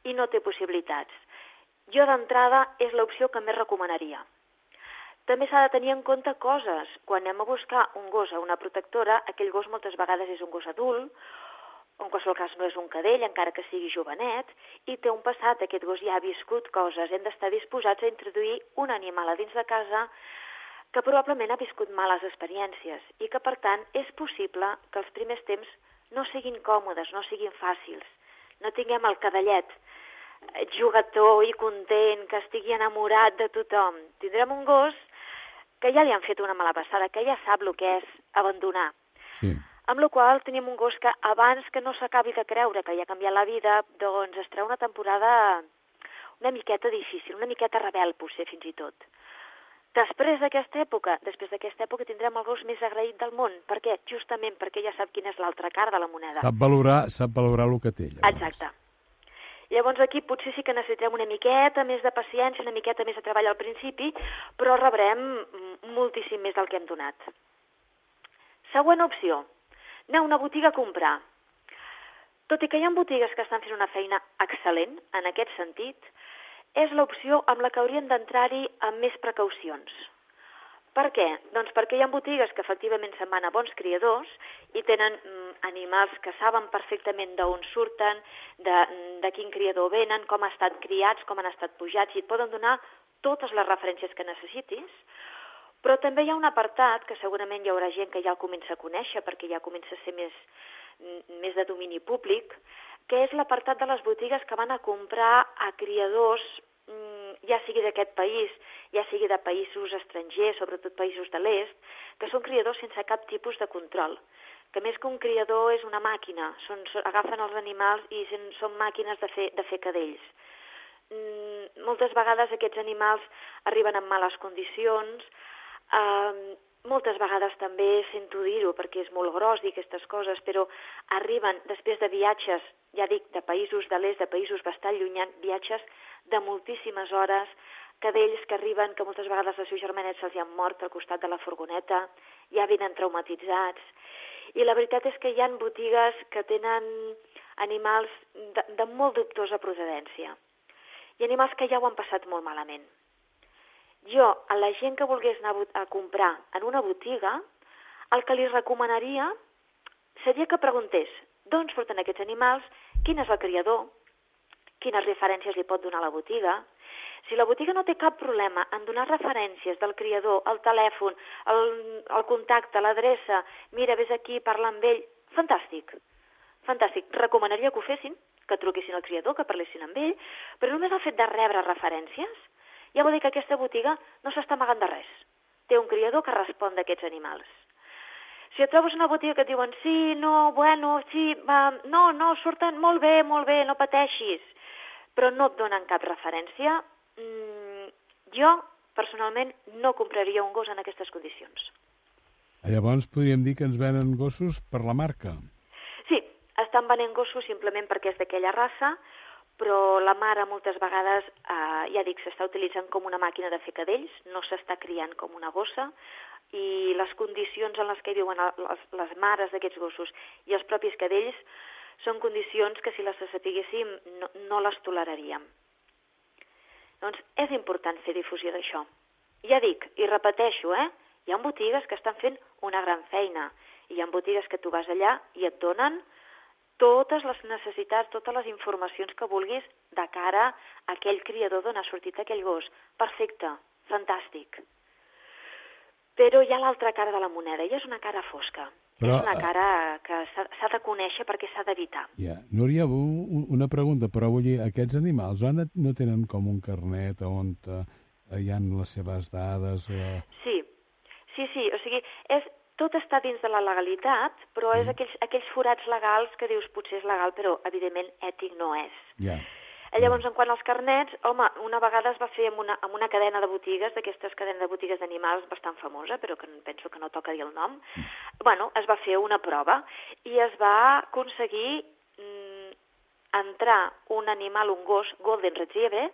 i no té possibilitats. Jo d'entrada és l'opció que més recomanaria. També s'ha de tenir en compte coses. Quan anem a buscar un gos a una protectora, aquell gos moltes vegades és un gos adult, en qualsevol cas no és un cadell, encara que sigui jovenet, i té un passat, aquest gos ja ha viscut coses. Hem d'estar disposats a introduir un animal a dins de casa que probablement ha viscut males experiències i que, per tant, és possible que els primers temps no siguin còmodes, no siguin fàcils. No tinguem el cadellet jugador i content, que estigui enamorat de tothom. Tindrem un gos que ja li han fet una mala passada, que ja sap el que és abandonar.
Sí.
Amb la qual tenim un gos que abans que no s'acabi de creure que li ha canviat la vida, doncs es treu una temporada una miqueta difícil, una miqueta rebel, potser, fins i tot. Després d'aquesta època, després d'aquesta època tindrem el gos més agraït del món. Per què? Justament perquè ja sap quina és l'altra cara de la moneda.
Sap valorar, sap valorar el que té. Llavors.
Exacte. Llavors aquí potser sí que necessitem una miqueta més de paciència, una miqueta més de treball al principi, però rebrem moltíssim més del que hem donat. Següent opció, anar a una botiga a comprar. Tot i que hi ha botigues que estan fent una feina excel·lent en aquest sentit, és l'opció amb la que haurien d'entrar-hi amb més precaucions. Per què? Doncs perquè hi ha botigues que efectivament se'n van a bons criadors i tenen mm, animals que saben perfectament d'on surten, de, de quin criador venen, com han estat criats, com han estat pujats, i et poden donar totes les referències que necessitis, però també hi ha un apartat que segurament hi haurà gent que ja el comença a conèixer perquè ja comença a ser més, mm, més de domini públic, que és l'apartat de les botigues que van a comprar a criadors, mm, ja sigui d'aquest país, ja sigui de països estrangers, sobretot països de l'est, que són criadors sense cap tipus de control que més que un criador és una màquina, són, agafen els animals i són màquines de fer, de fer cadells. Mm, moltes vegades aquests animals arriben en males condicions, eh, moltes vegades també sento dir-ho perquè és molt gros dir aquestes coses, però arriben després de viatges, ja dic, de països de l'est, de països bastant llunyans, viatges de moltíssimes hores, cadells que arriben, que moltes vegades els seus germanets se'ls han mort al costat de la furgoneta, ja venen traumatitzats. I la veritat és que hi han botigues que tenen animals de, de molt dubtosa procedència i animals que ja ho han passat molt malament. Jo, a la gent que volgués anar a comprar en una botiga, el que li recomanaria seria que preguntés d'on surten aquests animals, quin és el criador, quines referències li pot donar la botiga. Si la botiga no té cap problema en donar referències del criador, el telèfon, el, el contacte, l'adreça, mira, vés aquí, parla amb ell, fantàstic. Fantàstic. Recomanaria que ho fessin, que truquessin al criador, que parlessin amb ell, però només el fet de rebre referències ja vol dir que aquesta botiga no s'està amagant de res. Té un criador que respon d'aquests animals. Si et trobes una botiga que et diuen sí, no, bueno, sí, va, no, no, surten molt bé, molt bé, no pateixis, però no et donen cap referència, mm, jo personalment no compraria un gos en aquestes condicions.
Llavors podríem dir que ens venen gossos per la marca.
Sí, estan venent gossos simplement perquè és d'aquella raça, però la mare moltes vegades, eh, ja dic, s'està utilitzant com una màquina de fer cadells, no s'està criant com una gossa, i les condicions en les que viuen les, les mares d'aquests gossos i els propis cadells són condicions que si les sapiguéssim no, no les toleraríem. Doncs és important fer difusió d'això. Ja dic, i repeteixo, eh? Hi ha botigues que estan fent una gran feina i hi ha botigues que tu vas allà i et donen totes les necessitats, totes les informacions que vulguis de cara a aquell criador d'on ha sortit aquell gos. Perfecte, fantàstic. Però hi ha l'altra cara de la moneda, i és una cara fosca.
Però,
és una
eh,
cara que s'ha de conèixer perquè s'ha d'evitar.
Ja. Núria, un- un- una pregunta, però vull dir, aquests animals on no tenen com un carnet on eh, hi ha les seves dades? Eh...
Sí, sí, sí, o sigui, és, tot està dins de la legalitat, però és aquells, aquells forats legals que dius potser és legal, però evidentment ètic no és. Eh, Llavors, en quant als carnets, home, una vegada es va fer amb una, amb una cadena de botigues, d'aquestes cadenes de botigues d'animals bastant famosa, però que penso que no toca dir el nom. Bueno, es va fer una prova i es va aconseguir mm, entrar un animal, un gos Golden Retriever,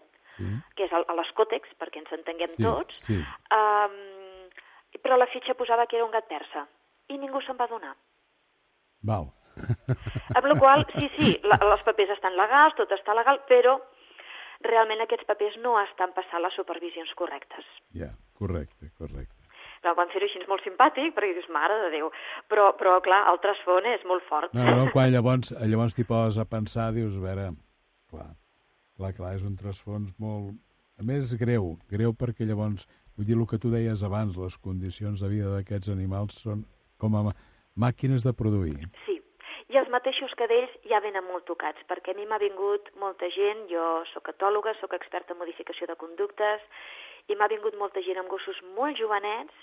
que és l'Escòtex, perquè ens entenguem
Sí,
tots,
sí.
um, però la fitxa posava que era un gat persa i ningú se'n va donar.
Val.
Amb la qual sí, sí, la, els papers estan legals, tot està legal, però realment aquests papers no estan passant les supervisions correctes.
Ja, correcte, correcte.
Però van fer-ho així molt simpàtic, perquè dius, mare de Déu. Però, però clar, el trasfont és molt fort.
No, no, quan llavors, llavors t'hi poses a pensar, dius, a veure, clar, clar, clar, és un trasfons molt... A més, greu, greu perquè llavors, vull dir, el que tu deies abans, les condicions de vida d'aquests animals són com a mà- màquines de produir.
Sí, i els mateixos cadells ja venen molt tocats, perquè a mi m'ha vingut molta gent, jo sóc etòloga, sóc experta en modificació de conductes, i m'ha vingut molta gent amb gossos molt jovenets,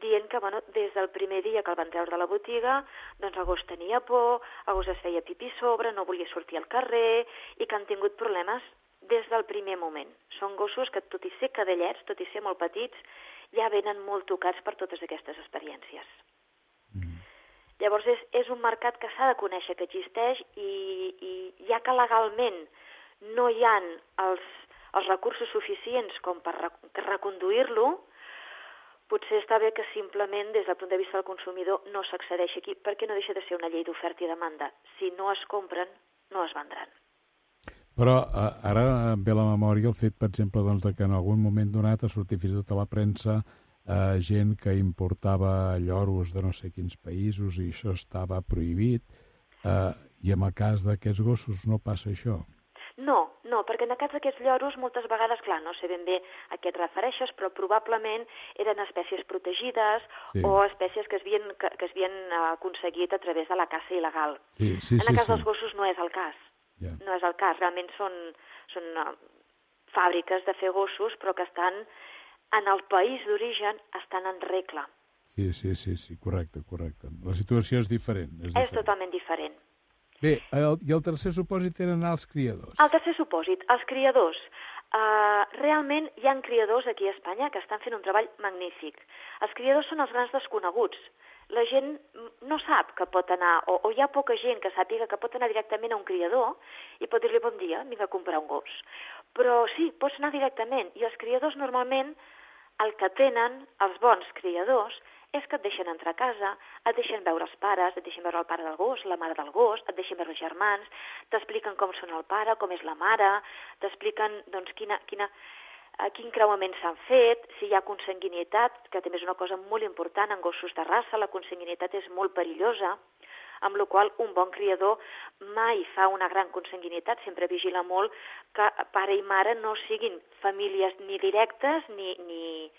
dient que bueno, des del primer dia que el van treure de la botiga, doncs el gos tenia por, el gos es feia pipí sobre, no volia sortir al carrer, i que han tingut problemes des del primer moment. Són gossos que, tot i ser cadellets, tot i ser molt petits, ja venen molt tocats per totes aquestes experiències. Llavors és, és un mercat que s'ha de conèixer que existeix i, i ja que legalment no hi han els, els recursos suficients com per rec reconduir-lo, potser està bé que simplement des del punt de vista del consumidor no s'accedeixi aquí, perquè no deixa de ser una llei d'oferta i demanda. Si no es compren, no es vendran.
Però eh, ara em ve a la memòria el fet, per exemple, doncs, de que en algun moment donat ha sortit fins i tot a la premsa eh, gent que importava lloros de no sé quins països i això estava prohibit, eh, i en el cas d'aquests gossos no passa això.
No, no, perquè en el cas d'aquests lloros moltes vegades, clar, no sé ben bé a què et refereixes, però probablement eren espècies protegides
Sí.
o espècies que es havien, que, que es havien eh, aconseguit a través de la caça il·legal.
Sí, sí,
en el
sí,
cas
sí.
dels gossos no és el cas.
Ja.
No és el cas, realment són, són uh, fàbriques de fer gossos, però que estan en el país d'origen estan en regla.
Sí, sí, sí, sí, correcte, correcte. La situació és diferent. És
És
diferent.
totalment diferent.
Bé, el, i el tercer supòsit eren els criadors.
El tercer supòsit, els criadors. Uh, realment hi han criadors aquí a Espanya que estan fent un treball magnífic. Els criadors són els grans desconeguts. La gent no sap que pot anar, o, o hi ha poca gent que sàpiga que pot anar directament a un criador i pot dir-li bon dia, vinc a comprar un gos. Però sí, pots anar directament. I els criadors normalment el que tenen els bons criadors és que et deixen entrar a casa, et deixen veure els pares, et deixen veure el pare del gos, la mare del gos, et deixen veure els germans, t'expliquen com són el pare, com és la mare, t'expliquen doncs, quina, quina, eh, quin creuament s'han fet, si hi ha consanguinitat, que també és una cosa molt important en gossos de raça, la consanguinitat és molt perillosa, amb la qual un bon criador mai fa una gran consanguinitat, sempre vigila molt que pare i mare no siguin famílies ni directes ni, ni,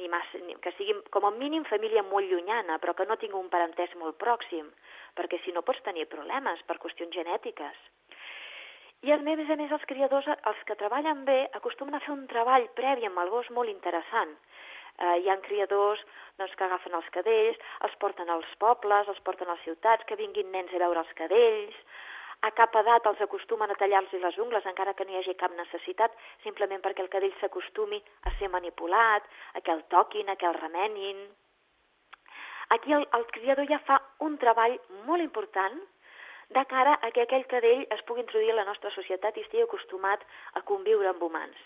ni, massa, que siguin com a mínim família molt llunyana, però que no tingui un parentès molt pròxim, perquè si no pots tenir problemes per qüestions genètiques. I a més a més els criadors, els que treballen bé, acostumen a fer un treball previ amb el gos molt interessant. Eh, hi ha criadors doncs, que agafen els cadells, els porten als pobles, els porten a les ciutats, que vinguin nens a veure els cadells, a cap edat els acostumen a tallar-los les ungles encara que no hi hagi cap necessitat, simplement perquè el cadell s'acostumi a ser manipulat, a que el toquin, a que el remenin. Aquí el, el criador ja fa un treball molt important de cara a que aquell cadell es pugui introduir a la nostra societat i estigui acostumat a conviure amb humans.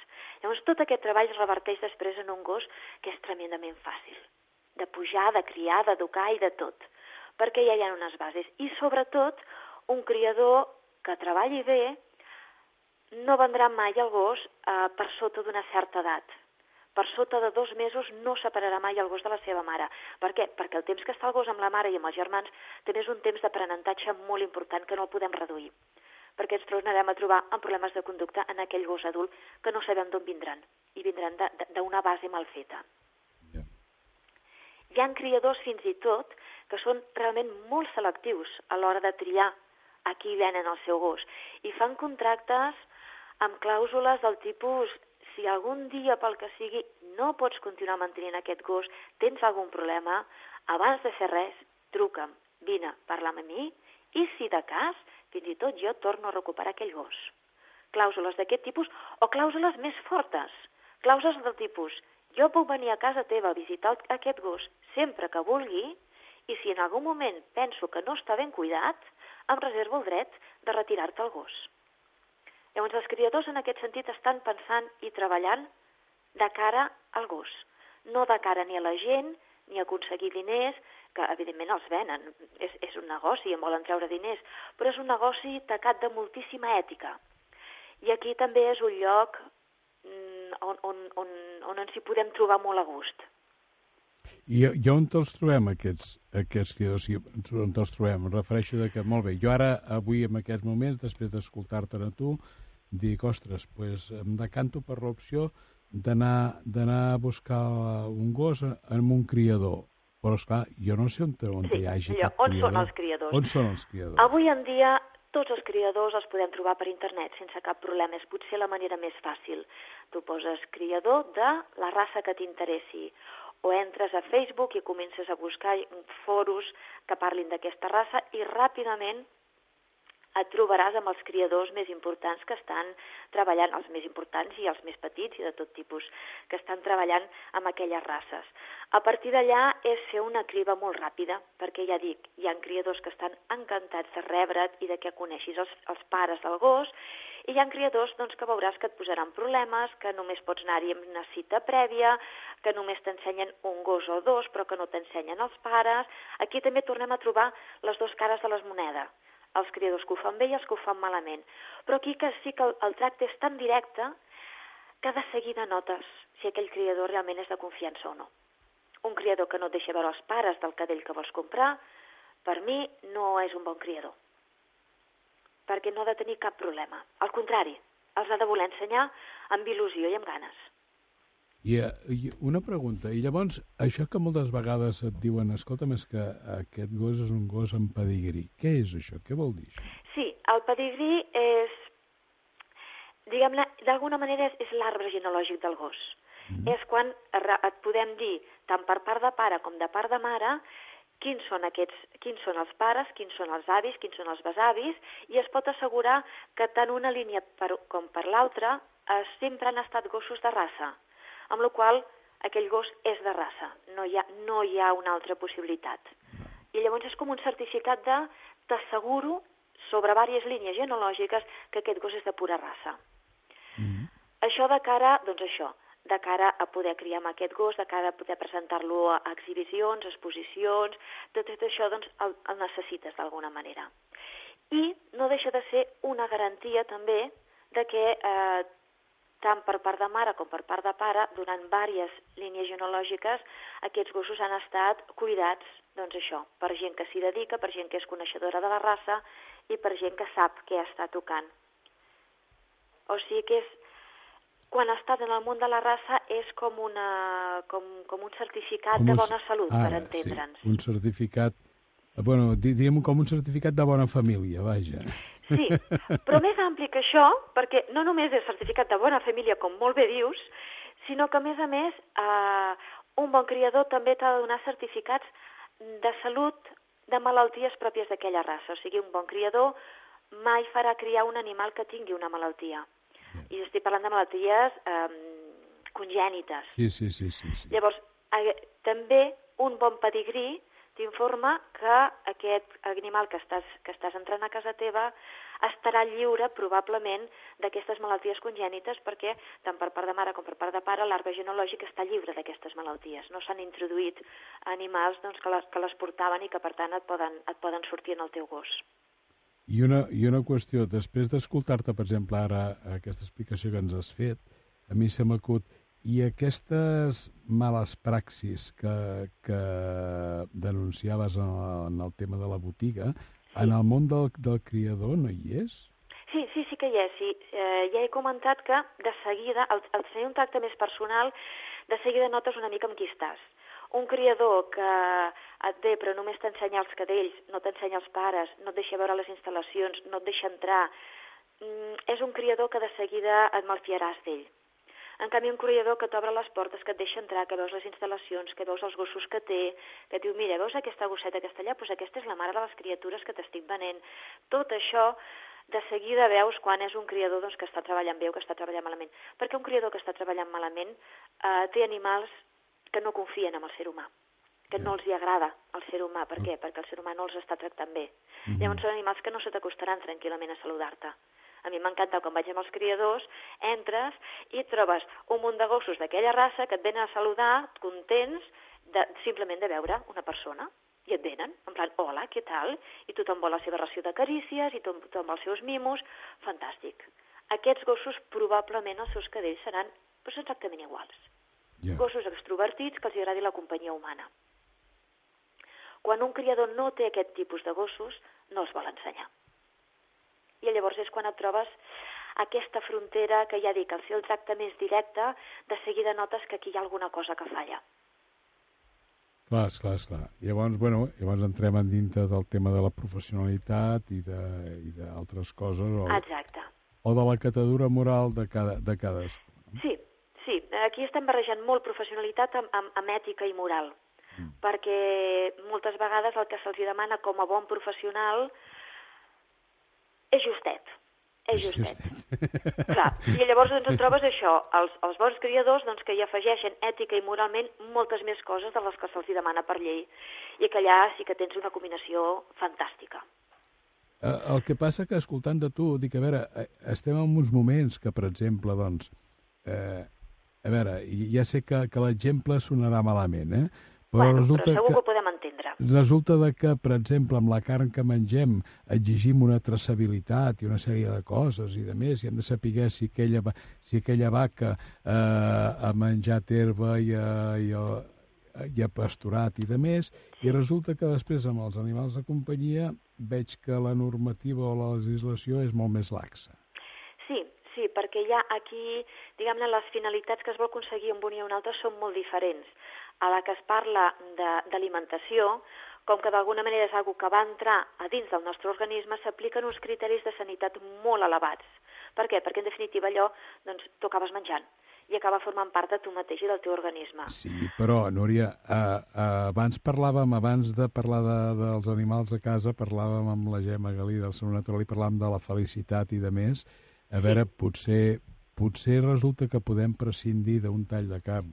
Llavors, tot aquest treball es reverteix després en un gos que és tremendament fàcil, de pujar, de criar, d'educar i de tot, perquè ja hi ha unes bases. I, sobretot, un criador que treballi bé no vendrà mai el gos eh, per sota d'una certa edat, per sota de dos mesos no separarà mai el gos de la seva mare. Per què? Perquè el temps que està el gos amb la mare i amb els germans també és un temps d'aprenentatge molt important que no el podem reduir perquè ens tornarem a trobar amb problemes de conducta en aquell gos adult que no sabem d'on vindran i vindran d'una base mal feta. Yeah. Hi ha criadors fins i tot que són realment molt selectius a l'hora de triar a qui venen el seu gos i fan contractes amb clàusules del tipus si algun dia pel que sigui no pots continuar mantenint aquest gos, tens algun problema, abans de fer res, truca'm, vine, parla amb mi i si de cas, fins i tot jo torno a recuperar aquell gos. Clàusules d'aquest tipus o clàusules més fortes, clàusules del tipus jo puc venir a casa teva a visitar aquest gos sempre que vulgui i si en algun moment penso que no està ben cuidat, em reservo el dret de retirar-te el gos. Llavors, els criadors en aquest sentit estan pensant i treballant de cara al gos, no de cara ni a la gent, ni a aconseguir diners, que evidentment els venen, és, és un negoci, en volen treure diners, però és un negoci tacat de moltíssima ètica. I aquí també és un lloc mm, on, on, on, on ens hi podem trobar molt a gust.
I, i on te'ls trobem, aquests, aquests criadors? On te'ls trobem? Em refereixo de que, molt bé, jo ara, avui, en aquests moments, després d'escoltar-te a tu, dic, ostres, pues, em decanto per l'opció d'anar a buscar un gos en un criador. Però, esclar, jo no sé on, on
sí,
hi hagi
allò,
cap
on
criador.
són els criadors?
On són els criadors?
Avui en dia tots els criadors els podem trobar per internet sense cap problema. És potser la manera més fàcil. Tu poses criador de la raça que t'interessi o entres a Facebook i comences a buscar foros que parlin d'aquesta raça i ràpidament et trobaràs amb els criadors més importants que estan treballant, els més importants i els més petits i de tot tipus, que estan treballant amb aquelles races. A partir d'allà és fer una criba molt ràpida, perquè ja dic, hi ha criadors que estan encantats de rebre't i de que coneixis els, els pares del gos, i hi ha criadors doncs, que veuràs que et posaran problemes, que només pots anar-hi amb una cita prèvia, que només t'ensenyen un gos o dos, però que no t'ensenyen els pares. Aquí també tornem a trobar les dues cares de les monedes els criadors que ho fan bé i els que ho fan malament. Però aquí que sí que el, el tracte és tan directe que de seguida notes si aquell criador realment és de confiança o no. Un criador que no et deixa veure els pares del cadell que vols comprar, per mi no és un bon criador. Perquè no ha de tenir cap problema. Al contrari, els ha de voler ensenyar amb il·lusió i amb ganes.
I, eh, I una pregunta, i llavors, això que moltes vegades et diuen, escolta, és que aquest gos és un gos amb pedigrí. Què és això? Què vol dir això?
Sí, el pedigrí és, diguem-ne, d'alguna manera és, és l'arbre genològic del gos. Mm. És quan et podem dir, tant per part de pare com de part de mare, quins són, aquests, quins són els pares, quins són els avis, quins són els besavis, i es pot assegurar que tant una línia per, com per l'altra eh, sempre han estat gossos de raça amb la qual aquell gos és de raça, no hi ha, no hi ha una altra possibilitat. I llavors és com un certificat de t'asseguro sobre diverses línies genològiques que aquest gos és de pura raça. Mm -hmm. Això de cara, doncs això, de cara a poder criar amb aquest gos, de cara a poder presentar-lo a exhibicions, exposicions, tot, tot això doncs el, el necessites d'alguna manera. I no deixa de ser una garantia també de que eh, tant per part de mare com per part de pare, durant diverses línies genològiques, aquests gossos han estat cuidats, doncs això, per gent que s'hi dedica, per gent que és coneixedora de la raça i per gent que sap què està tocant. O sigui que és, quan estat en el món de la raça és com, una, com, com un certificat com un, de bona salut, ara, per entendre'ns.
Sí, un certificat, bueno, diríem com un certificat de bona família, vaja.
Sí, però més ampli que això, perquè no només és certificat de bona família, com molt bé dius, sinó que, a més a més, eh, un bon criador també t'ha de donar certificats de salut de malalties pròpies d'aquella raça. O sigui, un bon criador mai farà criar un animal que tingui una malaltia. I estic parlant de malalties eh, congènites.
Sí, sí, sí, sí, sí.
Llavors, eh, també un bon pedigrí t'informa que aquest animal que estàs, que estàs entrant a casa teva estarà lliure probablement d'aquestes malalties congènites perquè tant per part de mare com per part de pare l'arbre genològic està lliure d'aquestes malalties. No s'han introduït animals doncs, que, les, que les portaven i que per tant et poden, et poden sortir en el teu gos.
I una, I una qüestió, després d'escoltar-te, per exemple, ara aquesta explicació que ens has fet, a mi se m'acut, I aquestes males praxis que, que denunciaves en el, en el tema de la botiga, sí. en el món del, del criador no hi és?
Sí, sí, sí que hi és. Sí. Eh, ja he comentat que de seguida, al, al tenir un tracte més personal, de seguida notes una mica amb qui estàs. Un criador que et ve però només t'ensenya els cadells, no t'ensenya els pares, no et deixa veure les instal·lacions, no et deixa entrar, mm, és un criador que de seguida et malfiaràs d'ell. En canvi, un criador que t'obre les portes, que et deixa entrar, que veus les instal·lacions, que veus els gossos que té, que et diu, mira, veus aquesta gosseta que està allà? Doncs aquesta és la mare de les criatures que t'estic venent. Tot això de seguida veus quan és un criador doncs, que està treballant bé o que està treballant malament. Perquè un criador que està treballant malament eh, té animals que no confien en el ser humà que no els hi agrada al ser humà. Per què? Perquè el ser humà no els està tractant bé. Mm -hmm. Llavors són animals que no se t'acostaran tranquil·lament a saludar-te. A mi m'encanta quan vaig amb els criadors, entres i et trobes un munt de gossos d'aquella raça que et venen a saludar, contents, de, simplement de veure una persona. I et venen, en plan, hola, què tal? I tothom vol la seva ració de carícies, i tothom, tothom els seus mimos. Fantàstic. Aquests gossos, probablement, els seus cadells seran doncs, exactament iguals.
Yeah.
Gossos extrovertits que els agradi la companyia humana. Quan un criador no té aquest tipus de gossos, no els vol ensenyar. I llavors és quan et trobes aquesta frontera que ja dic, al ser el tracte més directe, de seguida notes que aquí hi ha alguna cosa que falla.
Clar, esclar, esclar. Llavors, bueno, llavors entrem en dintre del tema de la professionalitat i d'altres coses, o,
Exacte.
o de la catadura moral de, cada, de cadascú.
Sí, sí. Aquí estem barrejant molt professionalitat amb, amb, amb ètica i moral. Mm. Perquè moltes vegades el que se'ls demana com a bon professional és justet. És justet. Clar. I llavors doncs, et trobes això, els, els bons criadors doncs, que hi afegeixen ètica i moralment moltes més coses de les que se'ls demana per llei. I que allà sí que tens una combinació fantàstica.
Eh, el que passa que, escoltant de tu, dic, a veure, eh, estem en uns moments que, per exemple, doncs, eh, a veure, ja sé que, que l'exemple sonarà malament, eh? Però
bueno,
resulta
però segur que...
que. Resulta de que, per exemple, amb la carn que mengem exigim una traçabilitat i una sèrie de coses i de més, i hem de saber si aquella, si aquella vaca eh, ha menjat herba i ha, i, ha, i ha pasturat i de més, i resulta que després amb els animals de companyia veig que la normativa o la legislació és molt més laxa.
Sí, sí, perquè ja aquí, diguem-ne, les finalitats que es vol aconseguir amb una i una altra són molt diferents. A la que es parla de- d'alimentació, com que d'alguna manera és algo que va entrar a dins del nostre organisme, s'apliquen uns criteris de sanitat molt elevats. Per què? Perquè, en definitiva, allò, doncs, tu acabes menjant i acaba formant part de tu mateix i del teu organisme.
Sí, però, Núria, eh, eh, abans parlàvem, abans de parlar de, dels animals a casa, parlàvem amb la Gemma Galí del Salut Natural i parlàvem de la felicitat i de més. A veure, potser, potser resulta que podem prescindir d'un tall de carn.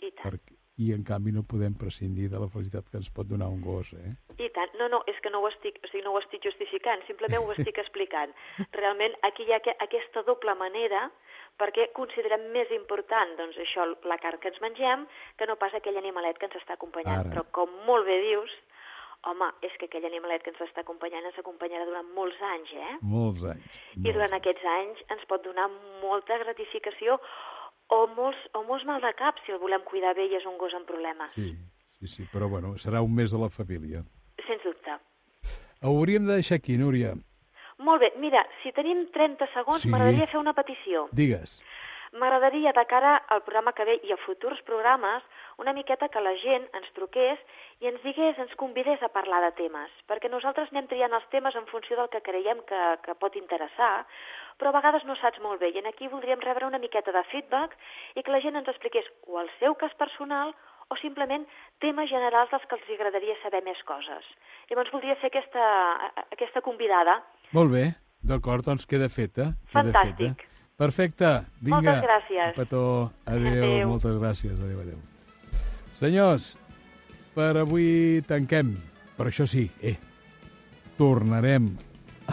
I tant.
Perquè, I, en canvi, no podem prescindir de la felicitat que ens pot donar un gos, eh?
I tant. No, no, és que no ho estic, o sigui, no ho estic justificant, simplement ho estic explicant. Realment, aquí hi ha que- aquesta doble manera perquè considerem més important doncs, això, la carn que ens mengem que no pas aquell animalet que ens està acompanyant.
Ara.
Però com molt bé dius, home, és que aquell animalet que ens està acompanyant ens acompanyarà durant molts anys, eh?
Molts anys.
I durant aquests anys ens pot donar molta gratificació o molts, o molts mal de cap si el volem cuidar bé i és un gos amb problemes.
Sí, sí, sí, però bueno, serà un mes de la família.
Sens dubte.
Ho hauríem de deixar aquí, Núria.
Molt bé, mira, si tenim 30 segons,
Sí.
m'agradaria fer una petició.
Digues.
M'agradaria, de cara al programa que ve i a futurs programes, una miqueta que la gent ens truqués i ens digués, ens convidés a parlar de temes, perquè nosaltres anem triant els temes en funció del que creiem que, que pot interessar, però a vegades no saps molt bé, i en aquí voldríem rebre una miqueta de feedback i que la gent ens expliqués o el seu cas personal o simplement temes generals dels que els agradaria saber més coses. Llavors voldria fer aquesta, aquesta convidada.
Molt bé, d'acord, doncs queda feta. Queda
Fantàstic.
Feta. Perfecte, vinga.
Moltes gràcies.
Un petó, adéu,
Adéu.
moltes gràcies, adéu, adéu. Senyors, per avui tanquem, però això sí, eh, tornarem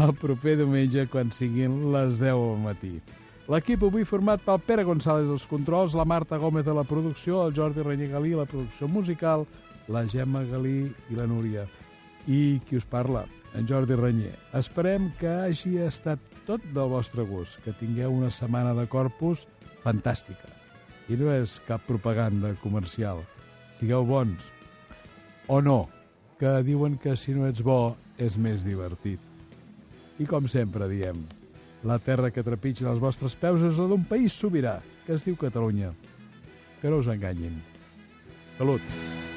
el proper diumenge quan siguin les 10 del matí. L'equip avui format pel Pere González als controls, la Marta Gómez a la producció, el Jordi Renyer Galí la producció musical, la Gemma Galí i la Núria. I qui us parla? En Jordi Renyer. Esperem que hagi estat tot del vostre gust, que tingueu una setmana de corpus fantàstica. I no és cap propaganda comercial. Sigueu bons. O no, que diuen que si no ets bo és més divertit. I com sempre diem, la terra que trepitgen els vostres peus és la d'un país sobirà, que es diu Catalunya. Que no us enganyin. Salut!